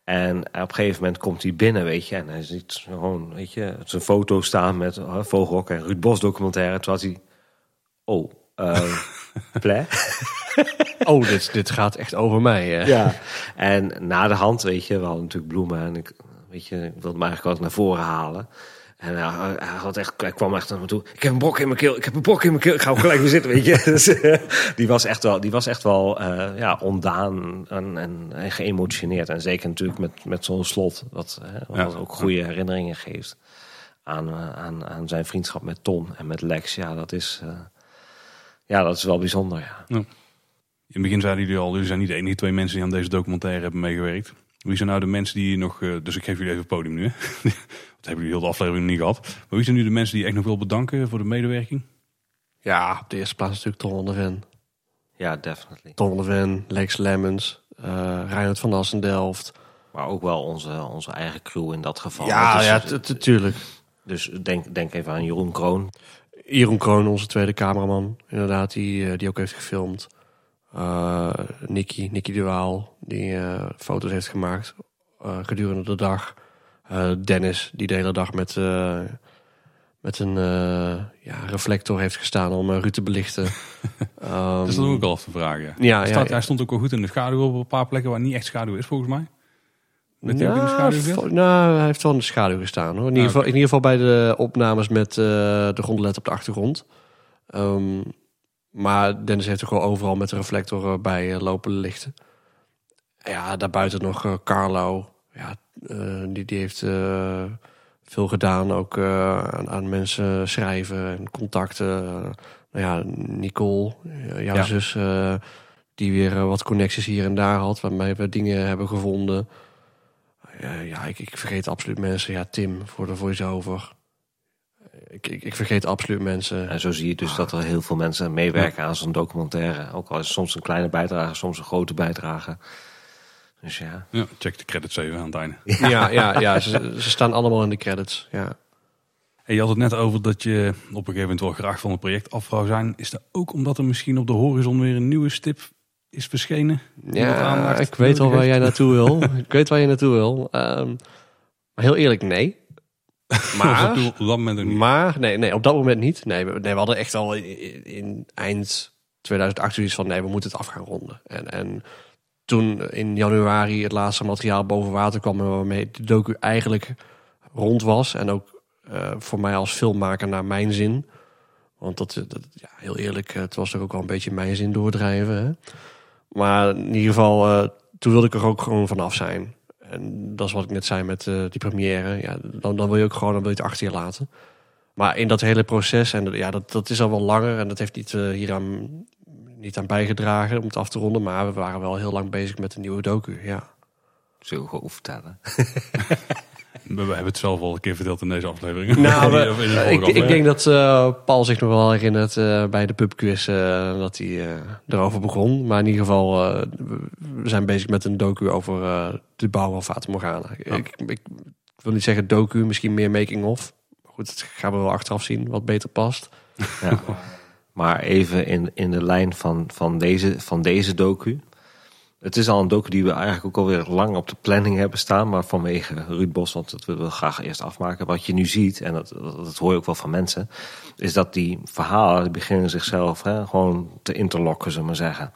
En op een gegeven moment komt hij binnen, weet je. En hij ziet gewoon, weet je, zijn foto staan met Vogelrok en Ruud Bos documentaire. Had hij, oh, <laughs> uh, ple? Oh, dit, dit gaat echt over mij. hè. Ja, en na de hand, weet je, we hadden natuurlijk bloemen en ik, weet je, ik wilde me eigenlijk ook naar voren halen. En hij, had echt, hij kwam echt naar me toe. Ik heb een brok in mijn keel. Ik heb een brok in mijn keel. Ik ga ook gelijk weer zitten, weet je. Dus, <laughs> die was echt wel, die was echt wel uh, ja, ondaan en, en, en, geëmotioneerd. En zeker natuurlijk met, met zo'n slot. Wat, uh, wat ja. ook goede herinneringen geeft aan, uh, aan, aan zijn vriendschap met Ton en met Lex. Ja, dat is, uh, ja, dat is wel bijzonder, ja. ja. In het begin zeiden jullie al, jullie zijn niet de enige twee mensen die aan deze documentaire hebben meegewerkt. Wie zijn nou de mensen die nog, uh, dus ik geef jullie even het podium nu. <laughs> Dat hebben jullie heel de aflevering niet gehad. Maar wie zijn nu de mensen die je echt nog wil bedanken voor de medewerking? Ja, op de eerste plaats natuurlijk Ton van der Ven. Ja, definitely. Ton van der Ven, Lex Lemmens, uh, Reinhard van Assendelft. Maar ook wel onze, onze eigen crew in dat geval. Ja, dus, ja, natuurlijk. Dus denk, denk even aan Jeroen Kroon. Jeroen Kroon, onze tweede cameraman, inderdaad, die, die ook heeft gefilmd. Uh, Nicky, Nicky de Waal, die uh, foto's heeft gemaakt uh, gedurende de dag. Dennis, die de hele dag met, met een ja, reflector heeft gestaan om Ruud te belichten. um, <laughs> dat is dan ook al te vragen. Ja. Ja, hij, staat, ja, hij stond ook wel goed in de schaduw op een paar plekken waar niet echt schaduw is, volgens mij. Met in de schaduw nou, hij heeft wel in de schaduw gestaan. Hoor. In, ieder geval, in ieder geval bij de opnames met de grondlet op de achtergrond. Um, maar Dennis heeft er gewoon overal met de reflector bij lopen lichten. Ja, daarbuiten nog uh, Carlo. Ja, die, die heeft veel gedaan. Ook aan, aan, mensen schrijven en contacten. nou ja, Nicole, jouw ja. zus, die weer wat connecties hier en daar had. Waarmee we dingen hebben gevonden. Ja, ik, ik, vergeet absoluut mensen. Ja, Tim voor de voice-over. Ik, ik, ik, vergeet absoluut mensen. En zo zie je dus ah. dat er heel veel mensen meewerken aan zo'n documentaire. Ook al is het soms een kleine bijdrage, soms een grote bijdrage. Dus ja. ja check de credits even aan het einde. <laughs> Ja, ja, ja, ja ze, ze, staan allemaal in de credits. Ja. En je had het net over dat je op een gegeven moment wel graag van het project af zou zijn. Is dat ook omdat er misschien op de horizon weer een nieuwe stip is verschenen? Ja, ik weet al waar jij naartoe wil. <laughs> ik weet waar je naartoe wil. Um, maar heel eerlijk, nee. <laughs> Maar, op dat moment ook niet. Maar, nee, nee, op dat moment niet. Nee, we, nee, we hadden echt al in, in eind 2008 zoiets van, nee, we moeten het af gaan ronden. En, en toen in januari het laatste materiaal boven water kwam... waarmee de docu eigenlijk rond was. En ook uh, voor mij als filmmaker naar mijn zin. Want dat, dat ja, heel eerlijk, het was toch ook wel een beetje mijn zin doordrijven. Hè? Maar in ieder geval, uh, toen wilde ik er ook gewoon vanaf zijn. En dat is wat ik net zei met uh, die première. Ja, dan, dan wil je ook gewoon dan wil je het achter je laten. Maar in dat hele proces, en ja, dat, dat is al wel langer. En dat heeft niet uh, hier aan niet aan bijgedragen om het af te ronden. Maar we waren wel heel lang bezig met een nieuwe docu. Ja. Zullen we gewoon vertellen. <laughs> We, we hebben het zelf al een keer verteld in deze aflevering. Nou, <laughs> we- Of in de vorige ik, ik denk dat eh, Paul zich nog wel herinnert eh, bij de pubquiz eh, dat hij eh, erover begon. Maar in ieder geval, eh, we- zijn bezig met een docu over eh, de bouw van Fata Morgana. Ik, ik wil niet zeggen docu, misschien meer making of. Maar Goed, dat gaan we wel achteraf zien wat beter past. Ja. Maar even in, in de lijn van, van, deze, van deze docu. Het is al een docu die we eigenlijk ook alweer lang op de planning hebben staan. Maar vanwege Ruud Bos, want dat willen we graag eerst afmaken. Wat je nu ziet, en dat, dat, hoor je ook wel van mensen. Is dat die verhalen beginnen zichzelf hè, gewoon te interlokken, zullen we maar zeggen.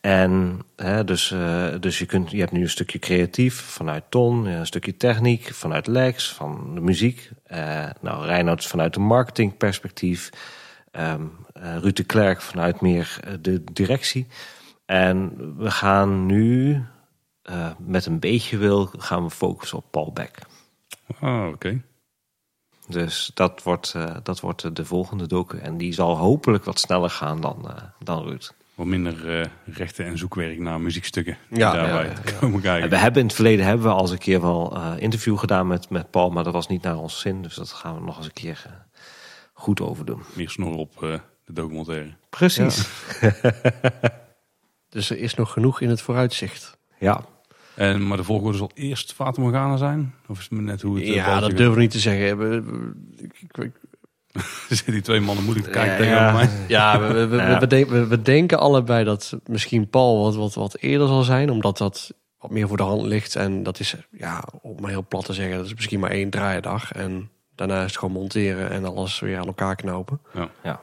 En hè, dus, eh, dus je, kunt, je hebt nu een stukje creatief vanuit Ton, een stukje techniek vanuit Lex, van de muziek. Eh nou, Reinoud vanuit de marketingperspectief. Ehm eh, Ruud de Klerk vanuit meer de directie. En we gaan nu eh, met een beetje wil gaan we focussen op Paul Beck. Ah, oké. Dus dat wordt, eh, dat wordt de volgende docu. En die zal hopelijk wat sneller gaan dan, eh, dan Ruud. Wat minder eh, rechten en zoekwerk naar muziekstukken. Die Ja, daarbij ja, ja, ja. komen En kijken. we hebben in het verleden hebben we al eens een keer wel eh interview gedaan met, met Paul. Maar dat was niet naar ons zin. Dus dat gaan we nog eens een keer eh, goed over doen. Meer snor op eh, de documentaire. Precies. <laughs> Dus er is nog genoeg in het vooruitzicht. Ja. En, maar de volgorde zal eerst Fata Morgana zijn? Of is het net hoe het... eh, Ja, dat gaat? durven we niet te zeggen. We- we- ik- ik- ik- <laughs> Er zitten die twee mannen moeilijk te kijken Ja, ja. mij. <laughs> Ja, we, we, we, Ja. we denken, we, we denken allebei dat misschien Paul wat, wat, wat eerder zal zijn, omdat dat wat meer voor de hand ligt. En dat is, ja, om maar heel plat te zeggen, dat is misschien maar één draaidag. En daarna is het gewoon monteren en alles weer aan elkaar knopen. ja.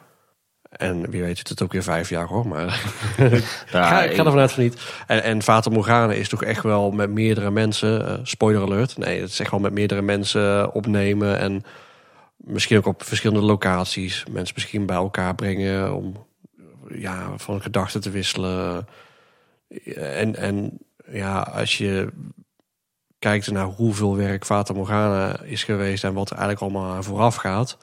En wie weet, het ook weer vijf jaar hoor. Maar <laughs> <laughs> Ja, ga, ik ga ik- ervan uit van niet. En, en Fata Morgana is toch echt wel met meerdere mensen, eh, spoiler alert. Nee, het is echt wel met meerdere mensen opnemen. En misschien ook op verschillende locaties. Mensen misschien bij elkaar brengen om ja, van gedachten te wisselen. En, en ja, als je kijkt naar hoeveel werk Fata Morgana is geweest en wat er eigenlijk allemaal aan vooraf gaat.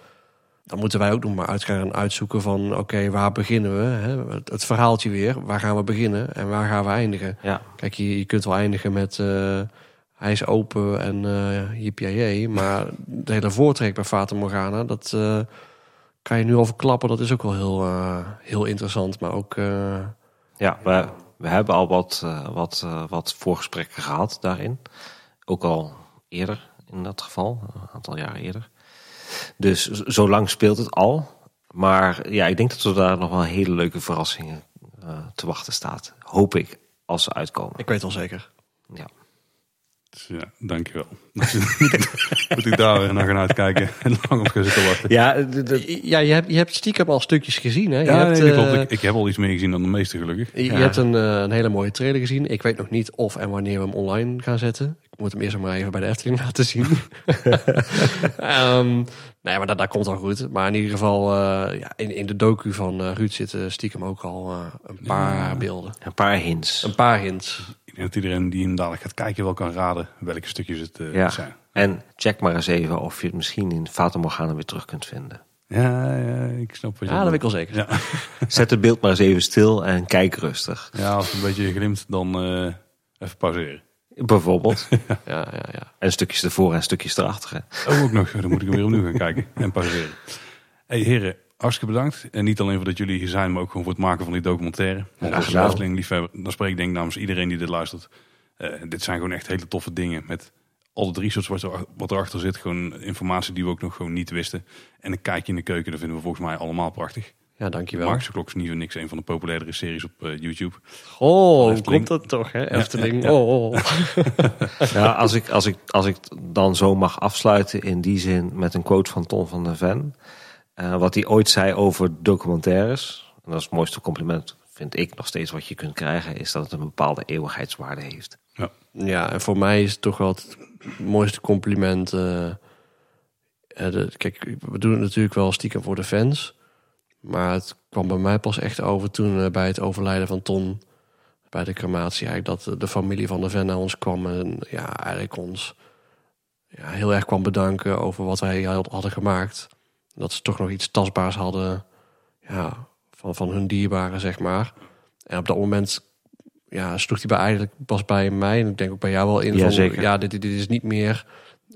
Dan moeten wij ook nog maar uit gaan uitzoeken van oké, waar beginnen we? Hè? Het, het verhaaltje weer, waar gaan we beginnen en waar gaan we eindigen? Ja. Kijk, je, je kunt wel eindigen met eh, hij is open en eh yippie maar de hele voortrek bij Fata Morgana, dat eh, kan je nu al verklappen. Dat is ook wel heel, heel interessant, maar ook... Ja, we, we hebben al wat, wat, wat voorgesprekken gehad daarin. Ook al eerder in dat geval, een aantal jaar eerder. Dus zo lang speelt het al. Maar ja, ik denk dat er daar nog wel hele leuke verrassingen eh, te wachten staat. Hoop ik, als ze uitkomen. ik weet wel zeker. Ja. Dus ja, dankjewel. <laughs> Moet ik daar weer naar gaan uitkijken <laughs> en lang op gaan zitten wachten. Ja, de- de- Ja, je hebt, je hebt stiekem al stukjes gezien, hè? Je Ja, hebt, nee, eh. Ik, ik heb al iets meer gezien dan de meeste gelukkig. Je, je Ja. hebt een, eh, een hele mooie trailer gezien. Ik weet nog niet of en wanneer we hem online gaan zetten. Ik moet hem eerst maar even bij de Efteling <laughs> laten zien. <laughs> Ehm, nee, maar dat, dat komt al goed. Maar in ieder geval, eh, ja, in, in de docu van eh, Ruud zitten stiekem ook al eh, een paar Ja. beelden. een paar hints. Een paar hints. Ik denk dat iedereen die hem dadelijk gaat kijken wel kan raden welke stukjes het eh, Ja. zijn. En check maar eens even of je het misschien in Fata Morgana weer terug kunt vinden. Ja, ja, ik snap wat je Ja, dat weet ik wel zeker. Ja. <laughs> Zet het beeld maar eens even stil en kijk rustig. ja, als het een beetje glimt, dan eh, even pauzeren. Bijvoorbeeld. <laughs> Ja, ja, ja. En stukjes ervoor en stukjes erachter. Oh, ook nog. Dan moet ik hem weer opnieuw gaan kijken en pauzeren. hey, heren, hartstikke bedankt. En niet alleen voor dat jullie hier zijn, maar ook gewoon voor het maken van die documentaire. Want als gedaan. Efteling liefhebber, dan spreek ik denk namens iedereen die dit luistert. Eh, dit zijn gewoon echt hele toffe dingen. Met al het research wat, er, wat erachter zit. Gewoon informatie die we ook nog gewoon niet wisten. En een kijkje in de keuken, dat vinden we volgens mij allemaal prachtig. Ja, dankjewel. Magische Klok is niet voor niks een van de populairdere series op eh, YouTube. Oh, komt dat toch, hè? Efteling. ja, ja. Oh, oh. <laughs> Ja, als ik, als, ik, als ik dan zo mag afsluiten in die zin met een quote van Ton van der Ven. eh, wat hij ooit zei over documentaires. En dat is het mooiste compliment, vind ik nog steeds wat je kunt krijgen. Is dat het een bepaalde eeuwigheidswaarde heeft. Ja, en voor mij is het toch wel het mooiste compliment. eh, de, kijk, we doen het natuurlijk wel stiekem voor de fans. Maar het kwam bij mij pas echt over toen eh, bij het overlijden van Ton. Bij de crematie eigenlijk dat de familie van de Ven naar ons kwam. En ja, eigenlijk ons ja, heel erg kwam bedanken over wat wij had- hadden gemaakt. Dat ze toch nog iets tastbaars hadden ja, van, van hun dierbaren, zeg maar. En op dat moment ja, sloeg hij bij eigenlijk pas bij mij en ik denk ook bij jou wel in. Ja, van. Ja, dit, dit is niet meer.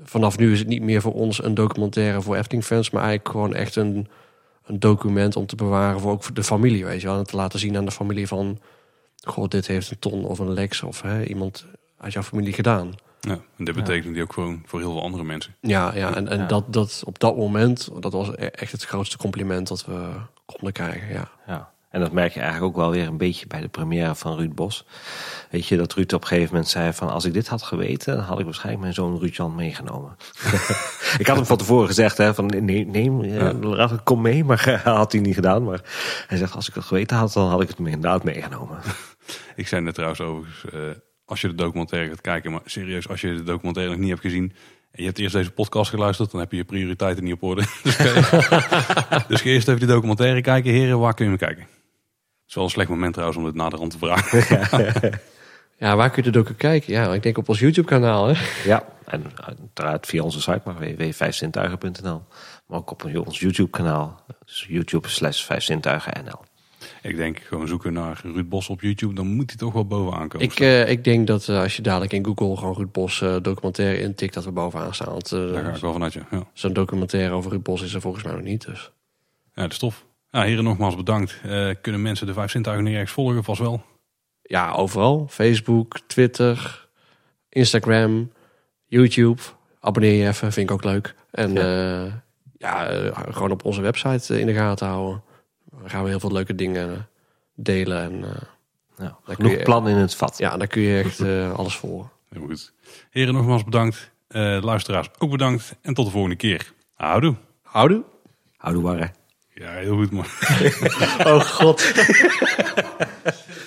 Vanaf nu is het niet meer voor ons een documentaire voor Efteling-fans, maar eigenlijk gewoon echt een, een document om te bewaren voor ook voor de familie, weet je wel. En te laten zien aan de familie van, god, dit heeft een ton of een Lex of hè, iemand uit jouw familie gedaan. Ja, en dit betekent die ook gewoon voor heel veel andere mensen. Ja, ja en, en Ja. Dat, dat op dat moment, dat was e- echt het grootste compliment dat we konden krijgen. Ja, Ja. En dat merk je eigenlijk ook wel weer een beetje bij de première van Ruud Bos. Weet je, dat Ruud op een gegeven moment zei van... als ik dit had geweten, dan had ik waarschijnlijk mijn zoon Ruud-Jan meegenomen. <laughs> ik had hem van tevoren gezegd, hè, van nee, nee ja. kom mee. Maar <laughs> had hij niet gedaan. Maar hij zegt, als ik het geweten had, dan had ik het me inderdaad meegenomen. <laughs> Ik zei net trouwens overigens, eh, als je de documentaire gaat kijken, maar serieus, als je de documentaire nog niet hebt gezien en je hebt eerst deze podcast geluisterd, dan heb je je prioriteiten niet op orde. Dus dus eerst even die documentaire kijken. Heren, waar kun je hem kijken? Het is wel een slecht moment trouwens om het naderhand te vragen. <laughs> <laughs> ja waar kun je de docu kijken? Ja, ik denk op ons YouTube-kanaal. Hè? Ja, en uiteraard via onze site, maar www.vijfzintuigen.nl. Maar ook op ons YouTube-kanaal. Dus YouTube slash vijfzintuigen.nl. Ik denk gewoon zoeken naar Ruud Bos op YouTube, dan moet hij toch wel bovenaan komen. Ik, eh, ik denk dat eh, als je dadelijk in Google gewoon Ruud Bos eh, documentaire intikt, dat we bovenaan staan. Want eh, Daar ga ik wel vanuit, ja. ja. zo'n documentaire over Ruud Bos is er volgens mij nog niet. Dus. Ja, dat is tof. Ja, heren, nogmaals bedankt. Eh, kunnen mensen de vijf zintuigen niet ergens volgen? Vast wel. Ja, overal. Facebook, Twitter, Instagram, YouTube. Abonneer je even, vind ik ook leuk. En ja, ja eh, gewoon op onze website eh, in de gaten houden. Dan gaan we heel veel leuke dingen eh, delen. En eh, Nou, kun genoeg je- plan in het vat. ja, daar kun je echt eh, alles voor. Heel goed. Heren, nogmaals bedankt. Eh, luisteraars ook bedankt. En tot de volgende keer. Houdoe. Houdoe. Houdoe warre. Ja, heel goed man. <laughs> <laughs> Oh god. <laughs>